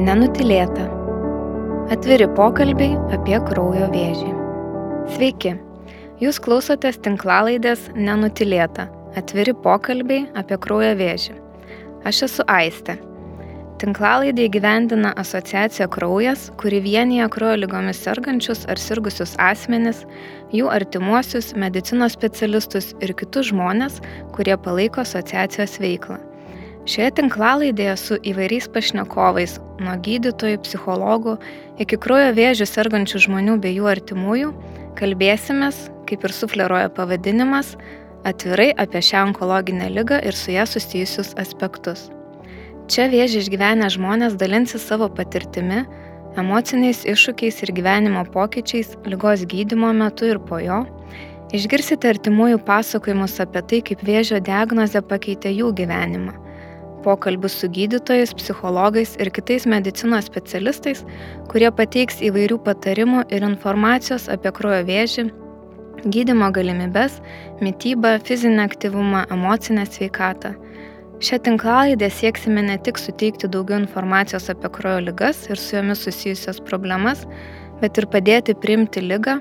Nenutilėta. Atviri pokalbiai apie kraujo vėžį. Sveiki, jūs klausotės tinklalaidės Nenutilėta. Atviri pokalbiai apie kraujo vėžį. Aš esu Aistė. Tinklalaidė įgyvendina asociacija Kraujas, kuri vienyje kraujo lygomis sergančius ar sirgusius asmenis, jų artimuosius, medicinos specialistus ir kitus žmonės, kurie palaiko asociacijos veiklą. Šioje tinklalaidėje su įvairiais pašnekovais, nuo gydytojų, psichologų iki kraujo vėžių sergančių žmonių bei jų artimųjų, kalbėsimės, kaip ir sufleruoja pavadinimas, atvirai apie šią onkologinę ligą ir su ją susijusius aspektus. Čia vėžį išgyvenę žmonės dalinsis savo patirtimi, emociniais iššūkiais ir gyvenimo pokyčiais lygos gydimo metu ir po jo. Išgirsite artimųjų pasakojimus apie tai, kaip vėžio diagnozė pakeitė jų gyvenimą pokalbius su gydytojais, psichologais ir kitais medicinos specialistais, kurie pateiks įvairių patarimų ir informacijos apie kraujo vėžį, gydimo galimybes, mytybą, fizinį aktyvumą, emocinę sveikatą. Šią tinklalaidę sieksime ne tik suteikti daugiau informacijos apie kraujo ligas ir su jomis susijusias problemas, bet ir padėti priimti lygą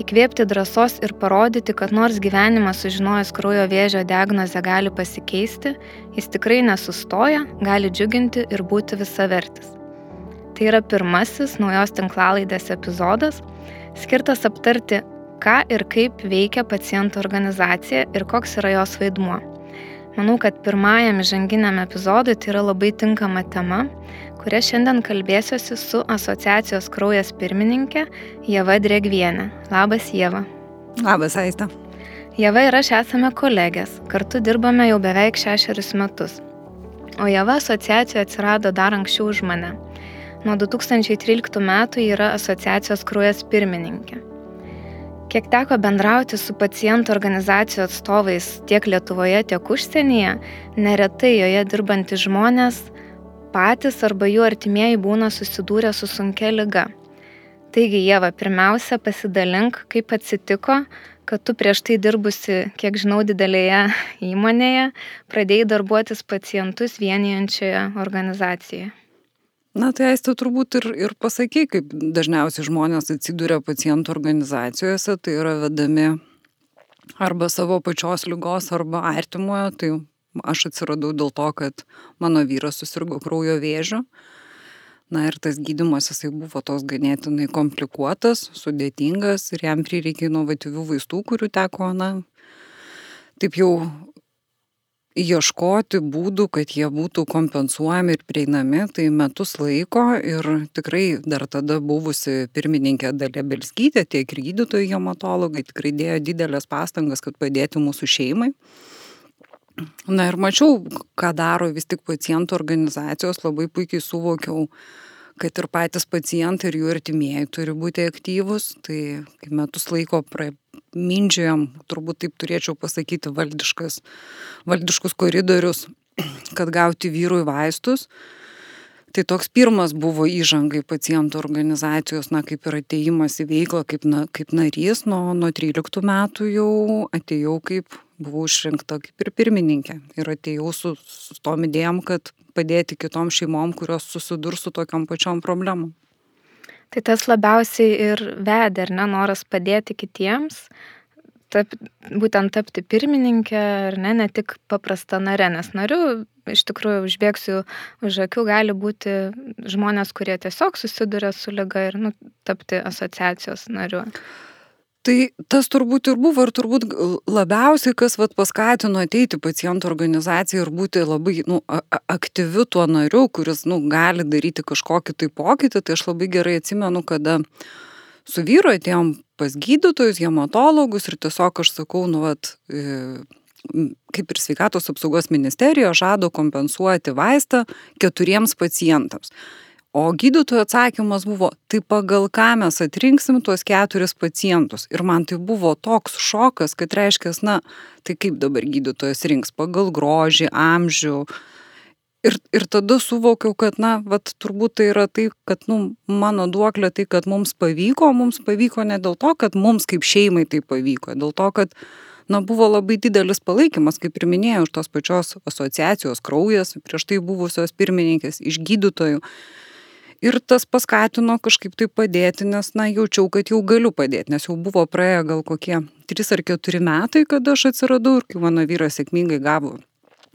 įkvėpti drąsos ir parodyti, kad nors gyvenimas sužinojus kraujo vėžio diagnozę gali pasikeisti, jis tikrai nesustoja, gali džiuginti ir būti visavertis. Tai yra pirmasis naujos tinklalaidės epizodas, skirtas aptarti, ką ir kaip veikia pacientų organizacija ir koks yra jos vaidmuo. Manau, kad pirmajam žanginiam epizodui tai yra labai tinkama tema, kuria šiandien kalbėsiuosi su asociacijos kraujas pirmininkė Jeva Dregvienė. Labas, Jeva. Labas, Aista. Jeva ir aš esame kolegės, kartu dirbame jau beveik šešerius metus. O Jeva asociacijoje atsirado dar anksčiau už mane. Nuo 2013 metų yra asociacijos kraujas pirmininkė. Kiek teko bendrauti su pacientų organizacijų atstovais tiek Lietuvoje, tiek užsienyje, neretai joje dirbantys žmonės patys arba jų artimieji būna susidūrę su sunkia lyga. Taigi, Jėva, pirmiausia, pasidalink, kaip atsitiko, kad tu prieš tai dirbusi, kiek žinau, didelėje įmonėje, pradėjai darbuotis pacientus vienijančioje organizacijoje. Na, tai aišku, turbūt ir, ir pasaky, kaip dažniausiai žmonės atsiduria pacientų organizacijose, tai yra vedami arba savo pačios lygos, arba artimojo, tai Aš atsiradau dėl to, kad mano vyras susirgo kraujo vėžiu. Na ir tas gydimas jisai buvo tos ganėtinai komplikuotas, sudėtingas ir jam prireikė inovatyvių vaistų, kurių teko, na, taip jau ieškoti būdų, kad jie būtų kompensuojami ir prieinami, tai metus laiko ir tikrai dar tada buvusi pirmininkė Dalė Belskytė, tiek ir gydytojai hematologai tikrai dėjo didelės pastangas, kad padėti mūsų šeimai. Na ir mačiau, ką daro vis tik pacientų organizacijos, labai puikiai suvokiau, kad ir patys pacientai ir jų artimieji turi būti aktyvus. Tai kai metus laiko mindžiojam, turbūt taip turėčiau pasakyti, valdiškas, valdiškus koridorius, kad gauti vyrui vaistus. Tai toks pirmas buvo įžangai pacientų organizacijos, na, kaip ir ateimas į veiklą kaip, na, kaip narys, nuo, nuo 13 metų jau atėjau kaip buvau išrinkta kaip ir pirmininkė ir atėjau su, su tom idėjom, kad padėti kitom šeimom, kurios susidurs su tokiam pačiom problemom. Tai tas labiausiai ir vedė, ar ne, noras padėti kitiems, tap, būtent tapti pirmininkė, ar ne, ne tik paprasta nare, nes nariu, iš tikrųjų, užbėgsiu už akių, gali būti žmonės, kurie tiesiog susiduria su lyga ir nu, tapti asociacijos nariu. Tai tas turbūt ir buvo ir turbūt labiausiai, kas vat, paskatino ateiti pacientų organizaciją ir būti labai nu, aktyviu tuo nariu, kuris nu, gali daryti kažkokį tai pokytį. Tai aš labai gerai atsimenu, kada su vyru atėjom pas gydytojus, hematologus ir tiesiog aš sakau, nu, vat, e, kaip ir sveikatos apsaugos ministerija žado kompensuoti vaistą keturiems pacientams. O gydytojo atsakymas buvo, tai pagal ką mes atrinksim tuos keturis pacientus. Ir man tai buvo toks šokas, kad reiškia, na, tai kaip dabar gydytojas rinks pagal grožį, amžių. Ir, ir tada suvokiau, kad, na, vat, turbūt tai yra tai, kad, nu, mano duoklė tai, kad mums pavyko, mums pavyko ne dėl to, kad mums kaip šeimai tai pavyko, dėl to, kad, na, buvo labai didelis palaikymas, kaip ir minėjau, iš tos pačios asociacijos kraujas, prieš tai buvusios pirmininkės, iš gydytojų Ir tas paskatino kažkaip tai padėti, nes, na, jaučiau, kad jau galiu padėti, nes jau buvo praėję gal kokie 3 ar 4 metai, kada aš atsiradau ir kai mano vyras sėkmingai gavo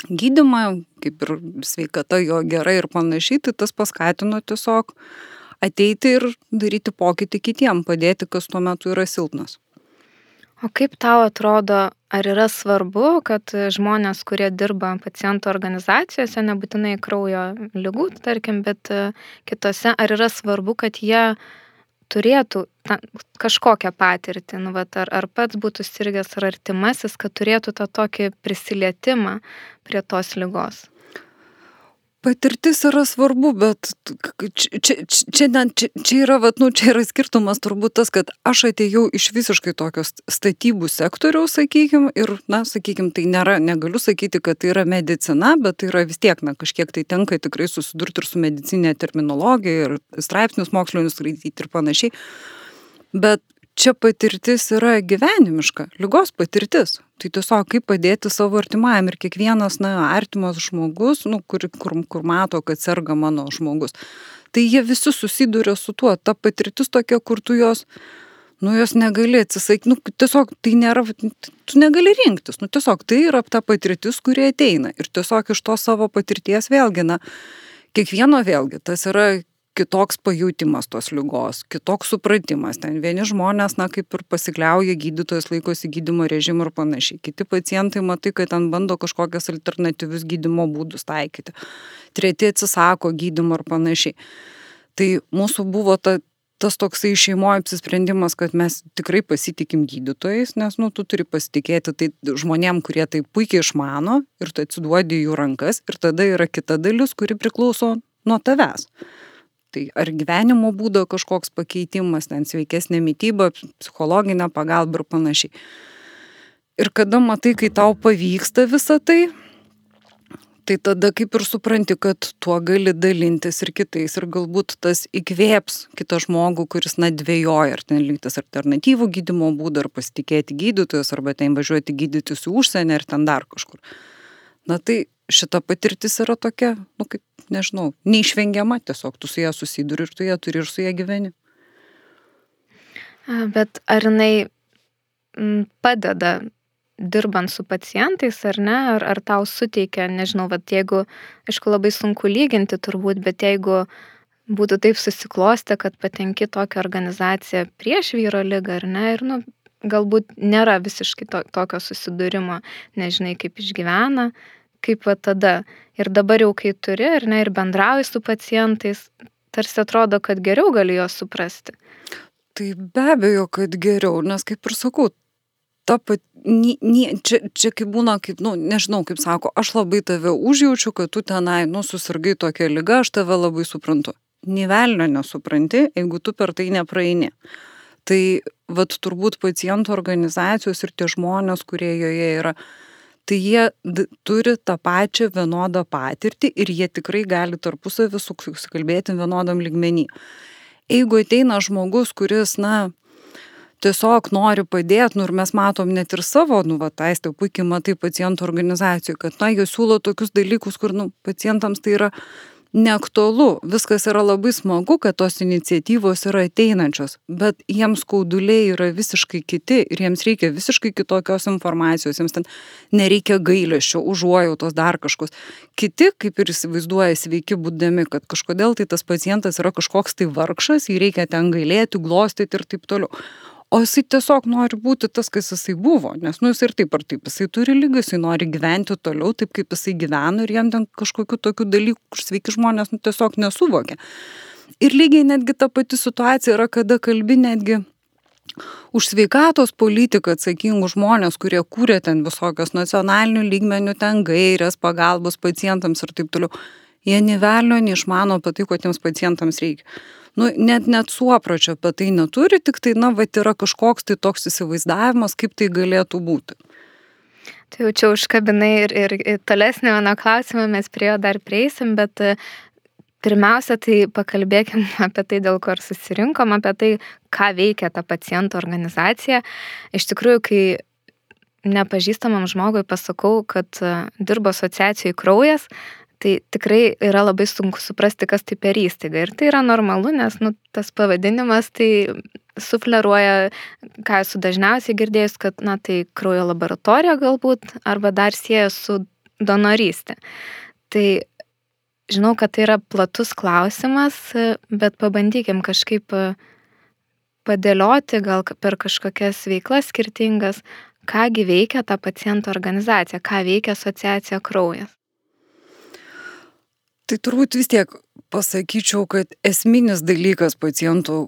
gydimą, kaip ir sveikata jo gerai ir panašiai, tai tas paskatino tiesiog ateiti ir daryti pokytį kitiem, padėti, kas tuo metu yra silpnas. O kaip tau atrodo, ar yra svarbu, kad žmonės, kurie dirba pacientų organizacijose, nebūtinai kraujo lygų, tarkim, bet e, kitose, ar yra svarbu, kad jie turėtų ta, kažkokią patirtį, nu, vat, ar, ar pats būtų sirgęs, ar artimasis, kad turėtų tą tokį prisilietimą prie tos lygos? Patirtis yra svarbu, bet čia, čia, čia, čia, čia yra, vat, nu, čia yra skirtumas turbūt tas, kad aš atėjau iš visiškai tokios statybų sektoriaus, sakykime, ir, na, sakykime, tai nėra, negaliu sakyti, kad tai yra medicina, bet tai yra vis tiek, na, kažkiek tai tenka tikrai susidurti ir su medicinė terminologija, ir straipsnius mokslinius skaityti ir panašiai. Bet čia patirtis yra gyvenimiška, lygos patirtis. Tai tiesiog kaip padėti savo artimajam ir kiekvienas, na, artimas žmogus, nu, kur, kur, kur mato, kad serga mano žmogus. Tai jie visi susiduria su tuo, ta patirtis tokia, kur tu jos, nu, jos negali atsisakyti, nu, tiesiog tai nėra, tu negali rinktis, nu, tiesiog tai yra ta patirtis, kurie ateina. Ir tiesiog iš to savo patirties vėlgi, na, kiekvieno vėlgi, tas yra kitoks pajūtimas tos lygos, kitoks supratimas. Ten vieni žmonės, na, kaip ir pasikliauja gydytojas, laikosi gydimo režimų ir panašiai. Kiti pacientai, matai, kad ten bando kažkokias alternatyvius gydimo būdus taikyti. Treti atsisako gydimo ir panašiai. Tai mūsų buvo ta, tas toksai šeimoje apsisprendimas, kad mes tikrai pasitikim gydytojais, nes, nu, tu turi pasitikėti tai žmonėm, kurie tai puikiai išmano ir tu atsiduodi jų rankas ir tada yra kita dalis, kuri priklauso nuo tavęs. Tai ar gyvenimo būdo kažkoks pakeitimas, ten sveikesnė mytyba, psichologinė pagalba ir panašiai. Ir kada matai, kai tau pavyksta visa tai, tai tada kaip ir supranti, kad tuo gali dalintis ir kitais ir galbūt tas įkvėps kitą žmogų, kuris na dvėjoja, ar ten linktas alternatyvų gydimo būdą, ar pasitikėti gydytojus, arba ten važiuoti gydytis į užsienį, ar ten dar kažkur. Na tai šita patirtis yra tokia, nu kaip, nežinau, neišvengiama, tiesiog tu su ją susiduri ir tu ją turi ir su ją gyveni. Bet ar jinai padeda dirbant su pacientais ar ne, ar, ar tau suteikia, nežinau, bet jeigu, aišku, labai sunku lyginti turbūt, bet jeigu būtų taip susiklostę, kad patenki tokią organizaciją prieš vyro lygą ar ne, ir, nu, galbūt nėra visiškai to, tokio susidūrimo, nežinai, kaip išgyvena, kaip va tada. Ir dabar jau kai turi, ar ne, ir bendrauji su pacientais, tarsi atrodo, kad geriau gali juos suprasti. Tai be abejo, kad geriau, nes kaip ir sakau, ta pat, nie, nie, čia, čia kaip būna, kaip, nu, nežinau, kaip sako, aš labai tave užjaučiu, kad tu tenai, nu, susirgai tokia lyga, aš tave labai suprantu. Nivelnio nesupranti, jeigu tu per tai nepraeini. Tai, vad, turbūt pacientų organizacijos ir tie žmonės, kurie joje yra, tai jie turi tą pačią vienodą patirtį ir jie tikrai gali tarpusavį susikalbėti vienodam lygmenį. Jeigu ateina žmogus, kuris, na, tiesiog nori padėti, nu ir mes matom net ir savo, nu, va, taistė puikiai matai pacientų organizacijų, kad, na, jie siūlo tokius dalykus, kur, nu, pacientams tai yra neaktualu. Viskas yra labai smagu, kad tos iniciatyvos yra ateinančios, bet jiems skauduliai yra visiškai kiti ir jiems reikia visiškai kitokios informacijos, jiems ten nereikia gailėšio, užuojautos, dar kažkos. Kiti, kaip ir įsivaizduoja sveiki būdami, kad kažkodėl tai tas pacientas yra kažkoks tai vargšas, jį reikia ten gailėti, glostyti ir taip toliau o jisai tiesiog nori būti tas, kas jisai buvo, nes, nu, jisai ir taip ar taip, jisai turi lygą, jisai nori gyventi toliau taip, kaip jisai gyveno ir jam ten kažkokiu tokiu dalyku, kur sveiki žmonės, nu, tiesiog nesuvokia. Ir lygiai netgi ta pati situacija yra, kada kalbi netgi už sveikatos politiką atsakingų žmonės, kurie kūrė ten visokios nacionalinių lygmenių, ten gairias, pagalbos pacientams ir taip toliau. Jie nivelio neišmano apie tai, ko tiems pacientams reikia nu, net net suopračio apie tai neturi, tik tai, na, va, yra kažkoks tai toks įsivaizdavimas, kaip tai galėtų būti. Tai jau čia užkabinai ir, ir, ir tolesnį mano klausimą mes prie jo dar prieisim, bet pirmiausia, tai pakalbėkim apie tai, dėl ko ir susirinkom, apie tai, ką veikia ta pacientų organizacija. Iš tikrųjų, kai nepažįstamam žmogui pasakau, kad dirbo asociacijai kraujas, Tai tikrai yra labai sunku suprasti, kas tai per įstaiga. Ir tai yra normalu, nes nu, tas pavadinimas tai sufleruoja, ką esu dažniausiai girdėjus, kad na, tai kraujo laboratorija galbūt, arba dar sieja su donorystė. Tai žinau, kad tai yra platus klausimas, bet pabandykim kažkaip padėlioti gal per kažkokias veiklas skirtingas, kągi veikia ta paciento organizacija, ką veikia asociacija kraujas. Tai turbūt vis tiek pasakyčiau, kad esminis dalykas pacientų,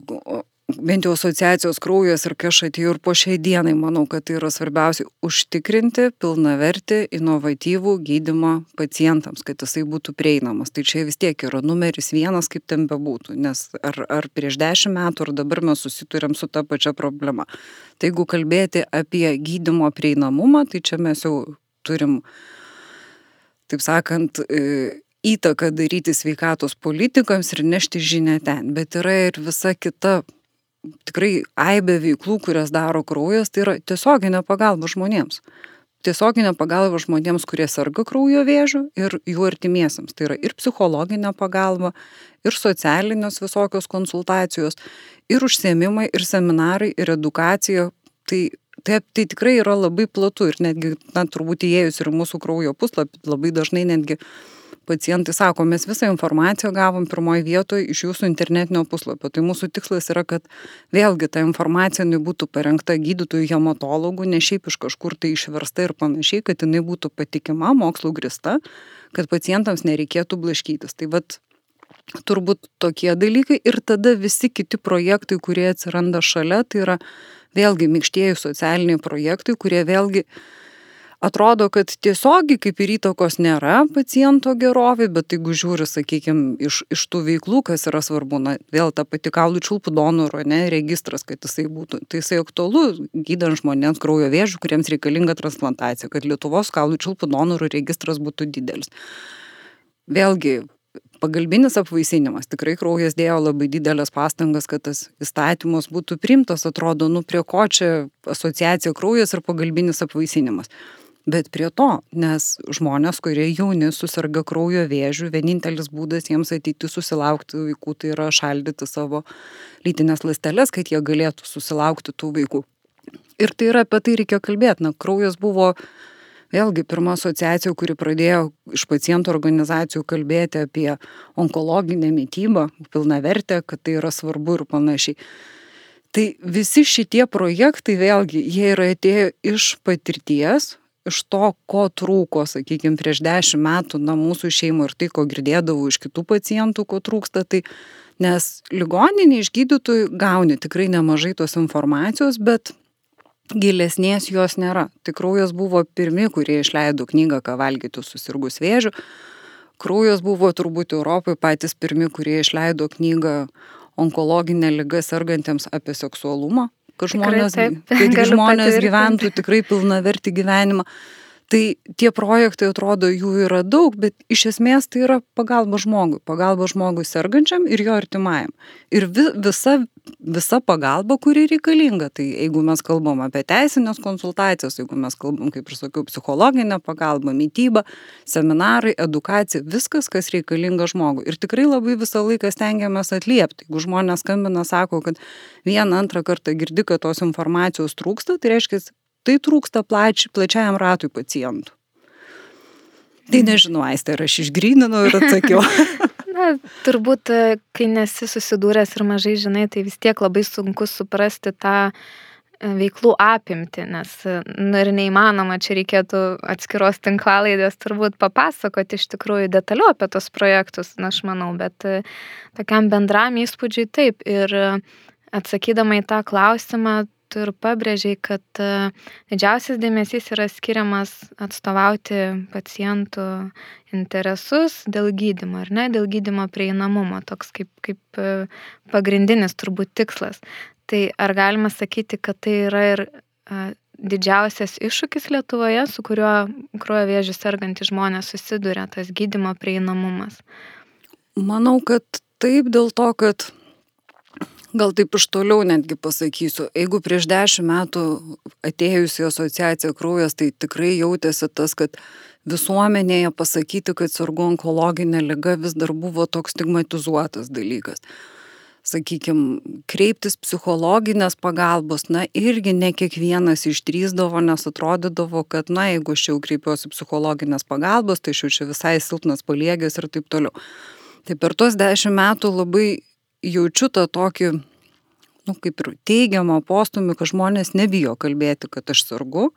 bent jau asociacijos kraujas ir kai aš atėjau ir po šiai dienai, manau, kad tai yra svarbiausia - užtikrinti pilnavertį, inovatyvų gydimą pacientams, kad jisai būtų prieinamas. Tai čia vis tiek yra numeris vienas, kaip ten bebūtų, nes ar, ar prieš dešimt metų, ar dabar mes susiturėm su ta pačia problema. Tai jeigu kalbėti apie gydimo prieinamumą, tai čia mes jau turim, taip sakant, įtaką daryti sveikatos politikams ir nešti žinę ten, bet yra ir visa kita tikrai aibė veiklų, kurias daro kraujas, tai yra tiesioginė pagalba žmonėms. Tiesioginė pagalba žmonėms, kurie serga kraujo vėžiu ir jų artimiesiams. Tai yra ir psichologinė pagalba, ir socialinės visokios konsultacijos, ir užsiemimai, ir seminarai, ir edukacija. Tai, tai, tai tikrai yra labai platu ir netgi, na, turbūt įėjus ir mūsų kraujo puslapį, labai dažnai netgi pacientai sako, mes visą informaciją gavom pirmoji vietoje iš jūsų internetinio puslapio. Tai mūsų tikslas yra, kad vėlgi ta informacija būtų parengta gydytojų hematologų, ne šiaip iš kažkur tai išversta ir panašiai, kad jinai būtų patikima, mokslo grista, kad pacientams nereikėtų blaškytis. Tai vad turbūt tokie dalykai ir tada visi kiti projektai, kurie atsiranda šalia, tai yra vėlgi mikštieji socialiniai projektai, kurie vėlgi atrodo, kad tiesiogiai kaip ir įtakos nėra paciento gerovai, bet jeigu žiūri, sakykime, iš, iš tų veiklų, kas yra svarbu, na, vėl ta pati kaulų čiulpų donoro, ne, registras, kad jisai būtų, tai jisai aktualu gydant žmonėms kraujo vėžių, kuriems reikalinga transplantacija, kad Lietuvos kaulų čiulpų donorų registras būtų didelis. Vėlgi, pagalbinis apvaisinimas. Tikrai kraujas dėjo labai didelės pastangas, kad tas įstatymas būtų primtas, atrodo, nu prie ko čia asociacija kraujas ir pagalbinis apvaisinimas. Bet prie to, nes žmonės, kurie jauni susirga kraujo vėžių, vienintelis būdas jiems ateiti susilaukti vaikų, tai yra šaldyti savo lytinės lastelės, kad jie galėtų susilaukti tų vaikų. Ir tai yra apie tai reikia kalbėti. Na, kraujas buvo vėlgi pirma asociacija, kuri pradėjo iš pacientų organizacijų kalbėti apie onkologinę mytybą, pilnavertę, kad tai yra svarbu ir panašiai. Tai visi šitie projektai vėlgi, jie yra atėję iš patirties, iš to, ko trūko, sakykime, prieš dešimt metų na, mūsų šeimo ir tai, ko girdėdavau iš kitų pacientų, ko trūksta, tai nes ligoninė iš gydytojų gauni tikrai nemažai tos informacijos, bet gilesnės jos nėra. Tai kraujas buvo pirmi, kurie išleido knygą, ką valgyti susirgus vėžiu. Kraujas buvo turbūt Europoje patys pirmi, kurie išleido knygą onkologinę lygą sergantiems apie seksualumą kad žmonės, kad žmonės gyventų tikrai pilnavertį gyvenimą. Tai tie projektai atrodo jų yra daug, bet iš esmės tai yra pagalba žmogui, pagalba žmogui sergančiam ir jo artimajam. Ir vi, visa, visa pagalba, kuri reikalinga. Tai jeigu mes kalbam apie teisinės konsultacijas, jeigu mes kalbam, kaip ir sakiau, psichologinę pagalbą, mytybą, seminarai, edukacija, viskas, kas reikalinga žmogui. Ir tikrai labai visą laiką stengiamės atliepti. Jeigu žmonės skambina, sako, kad vieną, antrą kartą girdi, kad tos informacijos trūksta, tai reiškia, tai trūksta plač, plačiajam ratui pacientų. Tai nežinau, Aistė, ar aš išgryninau ir atsakiau. Na, turbūt, e, kai nesi susidūręs ir mažai žinai, tai vis tiek labai sunku suprasti tą e, veiklų apimti, nes nu, ir neįmanoma, čia reikėtų atskiros tinklalaidės turbūt papasakoti iš tikrųjų detaliau apie tos projektus, na, aš manau, bet tokiam bendram įspūdžiui taip. Ir atsakydama į tą klausimą, tu ir pabrėžiai, kad e, didžiausias dėmesys yra skiriamas atstovauti pacientų interesus dėl gydimo, ar ne, dėl gydimo prieinamumo, toks kaip, kaip e, pagrindinis turbūt tikslas. Tai ar galima sakyti, kad tai yra ir e, didžiausias iššūkis Lietuvoje, su kuriuo kruojo vėžių sergantys žmonės susiduria, tas gydimo prieinamumas? Manau, kad taip dėl to, kad Gal taip iš toliau netgi pasakysiu. Jeigu prieš dešimt metų atėjus į asociaciją kraujas, tai tikrai jautėsi tas, kad visuomenėje pasakyti, kad sergu onkologinė lyga vis dar buvo toks stigmatizuotas dalykas. Sakykime, kreiptis psichologinės pagalbos, na irgi ne kiekvienas išdrysdavo, nes atrodydavo, kad, na, jeigu aš jau kreipiuosi psichologinės pagalbos, tai aš jau čia visai silpnas paliegęs ir taip toliau. Tai per tuos dešimt metų labai jaučiu tą tokį, nu, kaip ir teigiamą postumį, kad žmonės nebijo kalbėti, kad aš sergu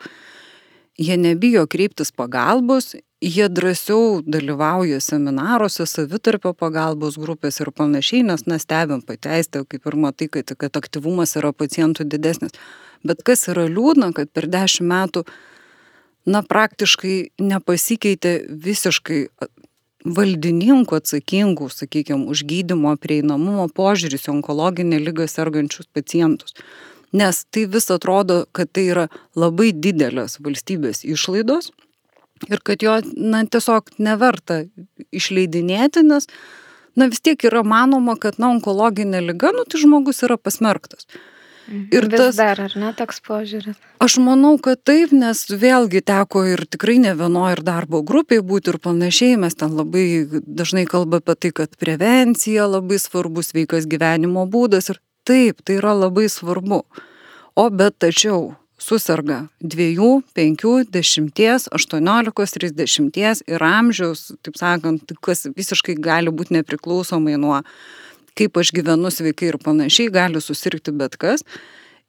jie nebijo kreiptis pagalbos, jie drąsiau dalyvauja seminaruose, savitarpio pagalbos grupės ir panašiai, nes nestebim pateistę, kaip ir matai, kad, kad aktyvumas yra pacientų didesnis. Bet kas yra liūdna, kad per dešimt metų, na, praktiškai nepasikeitė visiškai valdininkų atsakingų, sakykime, už gydymo prieinamumo požiūris į onkologinę lygą sergančius pacientus nes tai vis atrodo, kad tai yra labai didelės valstybės išlaidos ir kad jo na, tiesiog neverta išleidinėti, nes na, vis tiek yra manoma, kad na, onkologinė lyga, nu, tai žmogus yra pasmerktas. Mhm. Ir Vis tas, dar, ar ne toks požiūris? Aš manau, kad taip, nes vėlgi teko ir tikrai ne vienoje ir darbo grupėje būti ir panašiai, mes ten labai dažnai kalba apie tai, kad prevencija labai svarbus, sveikas gyvenimo būdas ir Taip, tai yra labai svarbu. O bet tačiau susirga 2, 5, 10, 18, 30 ir amžiaus, taip sakant, kas visiškai gali būti nepriklausomai nuo kaip aš gyvenu sveikai ir panašiai, gali susirgti bet kas.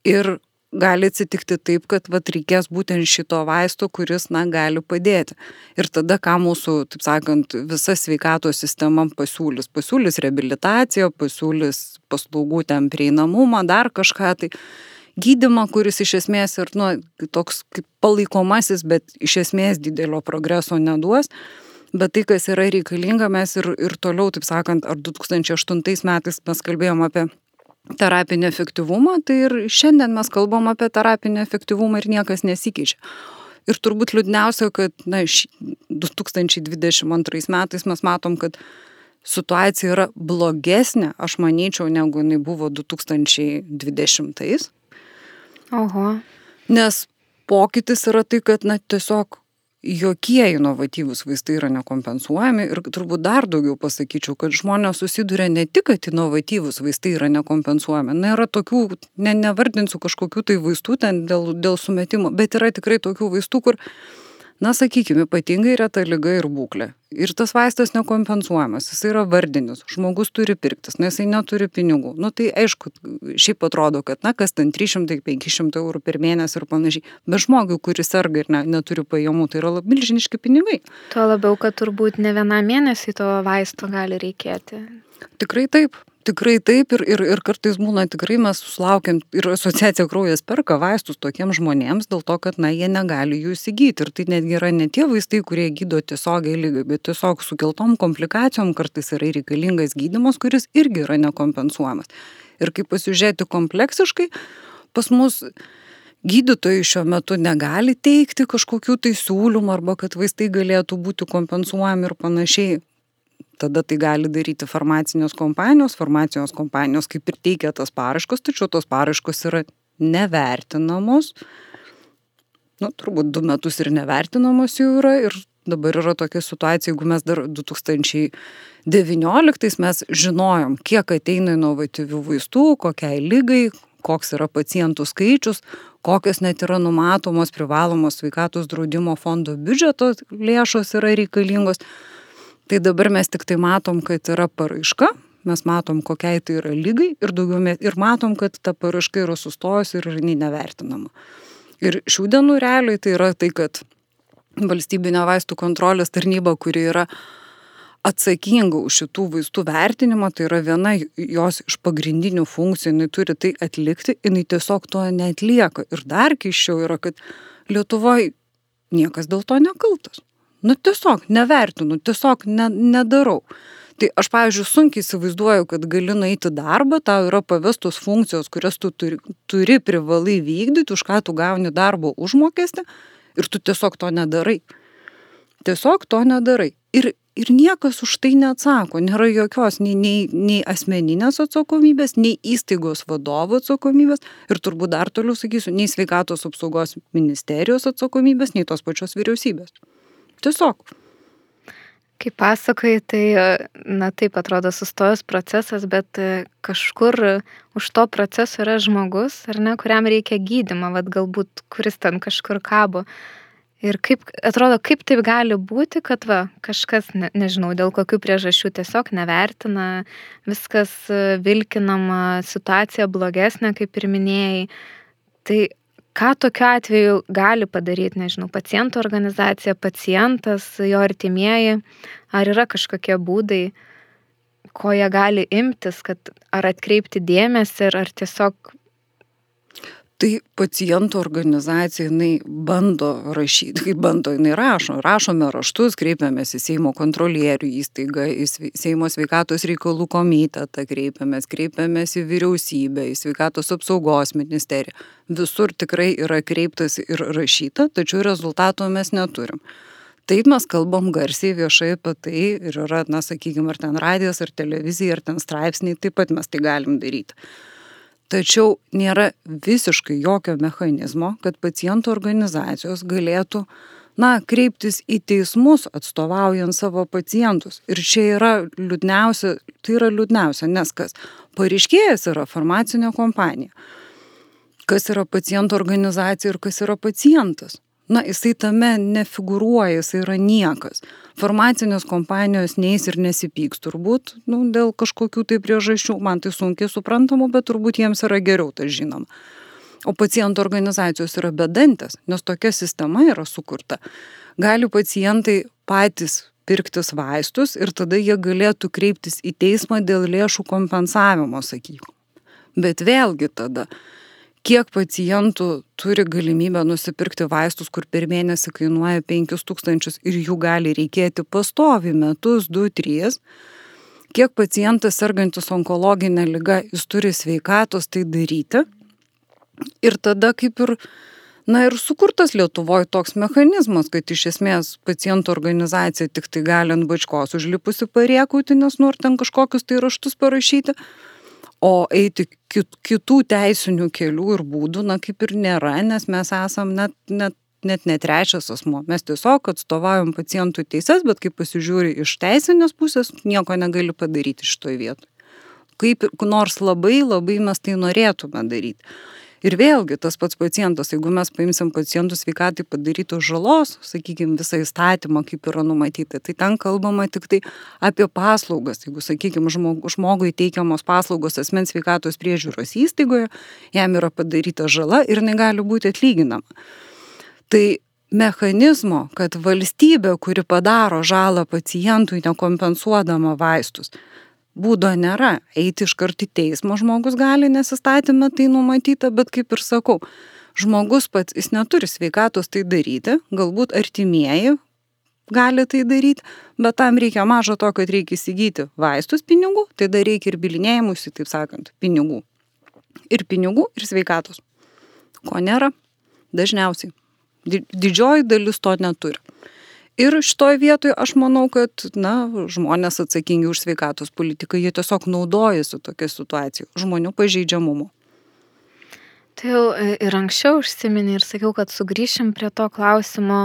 Ir gali atsitikti taip, kad vat, reikės būtent šito vaisto, kuris, na, gali padėti. Ir tada, ką mūsų, taip sakant, visa sveikatos sistema pasiūlys. Pasiūlys rehabilitaciją, pasiūlys paslaugų ten prieinamumą, dar kažką. Tai gydimą, kuris iš esmės ir, nu, toks kaip palaikomasis, bet iš esmės didelio progreso neduos. Bet tai, kas yra reikalinga, mes ir, ir toliau, taip sakant, ar 2008 metais mes kalbėjom apie terapinį efektyvumą, tai ir šiandien mes kalbam apie terapinį efektyvumą ir niekas nesikeičia. Ir turbūt liūdniausia, kad na, 2022 metais mes matom, kad situacija yra blogesnė, aš manyčiau, negu jinai buvo 2020. Oho. Nes pokytis yra tai, kad na, tiesiog jokie inovatyvūs vaistai yra nekompensuojami ir turbūt dar daugiau pasakyčiau, kad žmonės susiduria ne tik, kad inovatyvūs vaistai yra nekompensuojami, na yra tokių, ne, nevardinsiu kažkokių tai vaistų ten dėl, dėl sumetimo, bet yra tikrai tokių vaistų, kur na, sakykime, ypatingai reta lyga ir būklė. Ir tas vaistas nekompensuojamas, jis yra vardinis, žmogus turi pirktis, nes jisai neturi pinigų. Nu tai aišku, šiaip atrodo, kad, na, kas ten 300-500 eurų per mėnesį ir panašiai. Bet žmogui, kuris serga ir ne, neturi pajamų, tai yra milžiniški pinigai. Tuo labiau, kad turbūt ne vieną mėnesį to vaisto gali reikėti. Tikrai taip. Tikrai taip ir, ir, ir kartais būna tikrai mes sulaukiam ir asociacija kraujas perka vaistus tokiems žmonėms dėl to, kad na, jie negali jų įsigyti. Ir tai netgi yra ne tie vaistai, kurie gydo tiesiogiai lygą, bet tiesiog sukeltom komplikacijom kartais yra reikalingas gydimas, kuris irgi yra nekompensuojamas. Ir kaip pasižiūrėti kompleksiškai, pas mus gydytojai šiuo metu negali teikti kažkokių tai siūlymų arba kad vaistai galėtų būti kompensuojami ir panašiai tada tai gali daryti farmacinės kompanijos, farmacijos kompanijos kaip ir teikia tas paraškos, tačiau tos paraškos yra nevertinamos. Nu, turbūt du metus ir nevertinamos jų yra ir dabar yra tokia situacija, jeigu mes dar 2019 mes žinojom, kiek ateina inovatyvių vaistų, kokiai lygai, koks yra pacientų skaičius, kokios net yra numatomos privalomos sveikatos draudimo fondo biudžeto lėšos yra reikalingos. Tai dabar mes tik tai matom, kad yra paraiška, mes matom, kokiai tai yra lygai ir, daugiau, ir matom, kad ta paraiška yra sustojusi ir jinai nevertinama. Ir šių dienų realiai tai yra tai, kad valstybinė vaistų kontrolės tarnyba, kuri yra atsakinga už šitų vaistų vertinimą, tai yra viena jos iš pagrindinių funkcijų, jinai turi tai atlikti, jinai tiesiog to netlieka. Ir dar keiščiau yra, kad Lietuvoje niekas dėl to nekaltas. Nu tiesiog nevertinu, tiesiog ne, nedarau. Tai aš, pavyzdžiui, sunkiai įsivaizduoju, kad gali nueiti darbą, tau yra pavestos funkcijos, kurias tu turi, turi privalai vykdyti, už ką tu gauni darbo užmokestį ir tu tiesiog to nedarai. Tiesiog to nedarai. Ir, ir niekas už tai neatsako, nėra jokios nei, nei, nei asmeninės atsakomybės, nei įstaigos vadovo atsakomybės ir turbūt dar toliau sakysiu, nei sveikatos apsaugos ministerijos atsakomybės, nei tos pačios vyriausybės. Tiesiog. Kaip pasakai, tai, na taip atrodo, sustojus procesas, bet kažkur už to proceso yra žmogus, ar ne, kuriam reikia gydimo, vad galbūt, kuris ten kažkur kabo. Ir kaip, atrodo, kaip taip gali būti, kad va, kažkas, ne, nežinau, dėl kokių priežasčių tiesiog nevertina, viskas e, vilkinama, situacija blogesnė, kaip ir minėjai. Tai ką tokiu atveju gali padaryti, nežinau, pacientų organizacija, pacientas, jo artimieji, ar yra kažkokie būdai, ko jie gali imtis, kad ar atkreipti dėmesį, ar tiesiog Tai pacientų organizacija, jinai bando rašyti, kaip bando, jinai rašo, rašome raštus, kreipiamės į Seimo kontrolierių įstaigą, į Seimo sveikatos reikalų komitetą, kreipiamės, kreipiamės į vyriausybę, į sveikatos apsaugos ministeriją. Visur tikrai yra kreiptas ir rašyta, tačiau rezultato mes neturim. Taip mes kalbam garsiai viešai apie tai ir yra, na, sakykime, ar ten radijas, ar televizija, ar ten straipsniai, taip pat mes tai galim daryti. Tačiau nėra visiškai jokio mechanizmo, kad pacientų organizacijos galėtų, na, kreiptis į teismus atstovaujant savo pacientus. Ir čia yra liūdniausia, tai yra liūdniausia, nes kas? Pareiškėjas yra farmacinė kompanija. Kas yra pacientų organizacija ir kas yra pacientas? Na, jisai tame nefigūruoja, jisai yra niekas. Farmacinės kompanijos neįs ir nesipyks turbūt, nu, dėl kažkokių tai priežasčių, man tai sunkiai suprantamų, bet turbūt jiems yra geriau tas žinoma. O pacientų organizacijos yra bedantės, nes tokia sistema yra sukurta. Gali pacientai patys pirktis vaistus ir tada jie galėtų kreiptis į teismą dėl lėšų kompensavimo, sakykim. Bet vėlgi tada kiek pacientų turi galimybę nusipirkti vaistus, kur per mėnesį kainuoja 5000 ir jų gali reikėti pastovi metus, 2-3. Kiek pacientas sergantis onkologinę lygą, jis turi sveikatos tai daryti. Ir tada kaip ir, na ir sukurtas Lietuvoje toks mechanizmas, kad iš esmės pacientų organizacija tik tai gali ant bačkos užlipusi pariekauti, nes nori ten kažkokius tai raštus parašyti o eiti kitų teisinių kelių ir būdų, na kaip ir nėra, nes mes esam net, net, net netrečias asmo. Mes tiesiog atstovaujam pacientų teises, bet kai pasižiūri iš teisinės pusės, nieko negali padaryti šitoje vietoje. Kaip nors labai labai mes tai norėtume daryti. Ir vėlgi tas pats pacientas, jeigu mes paimsim pacientų sveikatai padarytos žalos, sakykime, visą įstatymą, kaip yra numatyta, tai ten kalbama tik tai apie paslaugas. Jeigu, sakykime, žmog, žmogui teikiamos paslaugos asmens sveikatos priežiūros įstaigoje, jam yra padaryta žala ir negali būti atlyginama. Tai mechanizmo, kad valstybė, kuri padaro žalą pacientui nekompensuodama vaistus, būdo nėra. Eiti iš karto į teismą žmogus gali, nes įstatymė tai numatyta, bet kaip ir sakau, žmogus pats, jis neturi sveikatos tai daryti, galbūt artimieji gali tai daryti, bet tam reikia mažo to, kad reikia įsigyti vaistus pinigų, tai dar reikia ir bilinėjimusi, taip sakant, pinigų. Ir pinigų, ir sveikatos. Ko nėra? Dažniausiai. Didžioji dalis to neturi. Ir šitoje vietoje aš manau, kad na, žmonės atsakingi už sveikatos politiką, jie tiesiog naudojasi tokia situacija, žmonių pažeidžiamumu. Tai jau e, ir anksčiau užsiminė ir sakiau, kad sugrįšim prie to klausimo,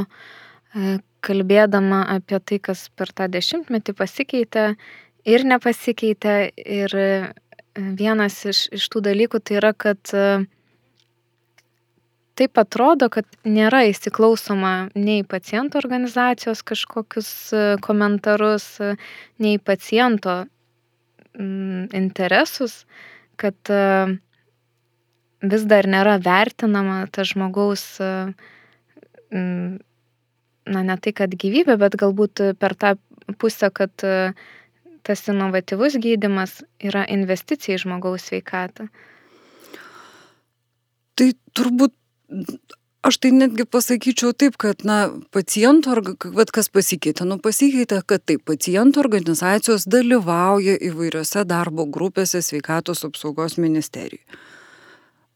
e, kalbėdama apie tai, kas per tą dešimtmetį pasikeitė ir nepasikeitė. Ir e, vienas iš, iš tų dalykų tai yra, kad taip atrodo, kad nėra įsiklausoma nei paciento organizacijos kažkokius e, komentarus, e, nei paciento mm, interesus, kad e, vis dar nėra vertinama ta žmogaus, mm, na ne tai, kad gyvybė, bet galbūt per tą pusę, kad tas inovatyvus gydimas yra investicija į žmogaus sveikatą. Tai turbūt Aš tai netgi pasakyčiau taip, kad, na, pacientų, vad kas pasikeitė, nu pasikeitė, kad taip, pacientų organizacijos dalyvauja įvairiose darbo grupėse sveikatos apsaugos ministerijai.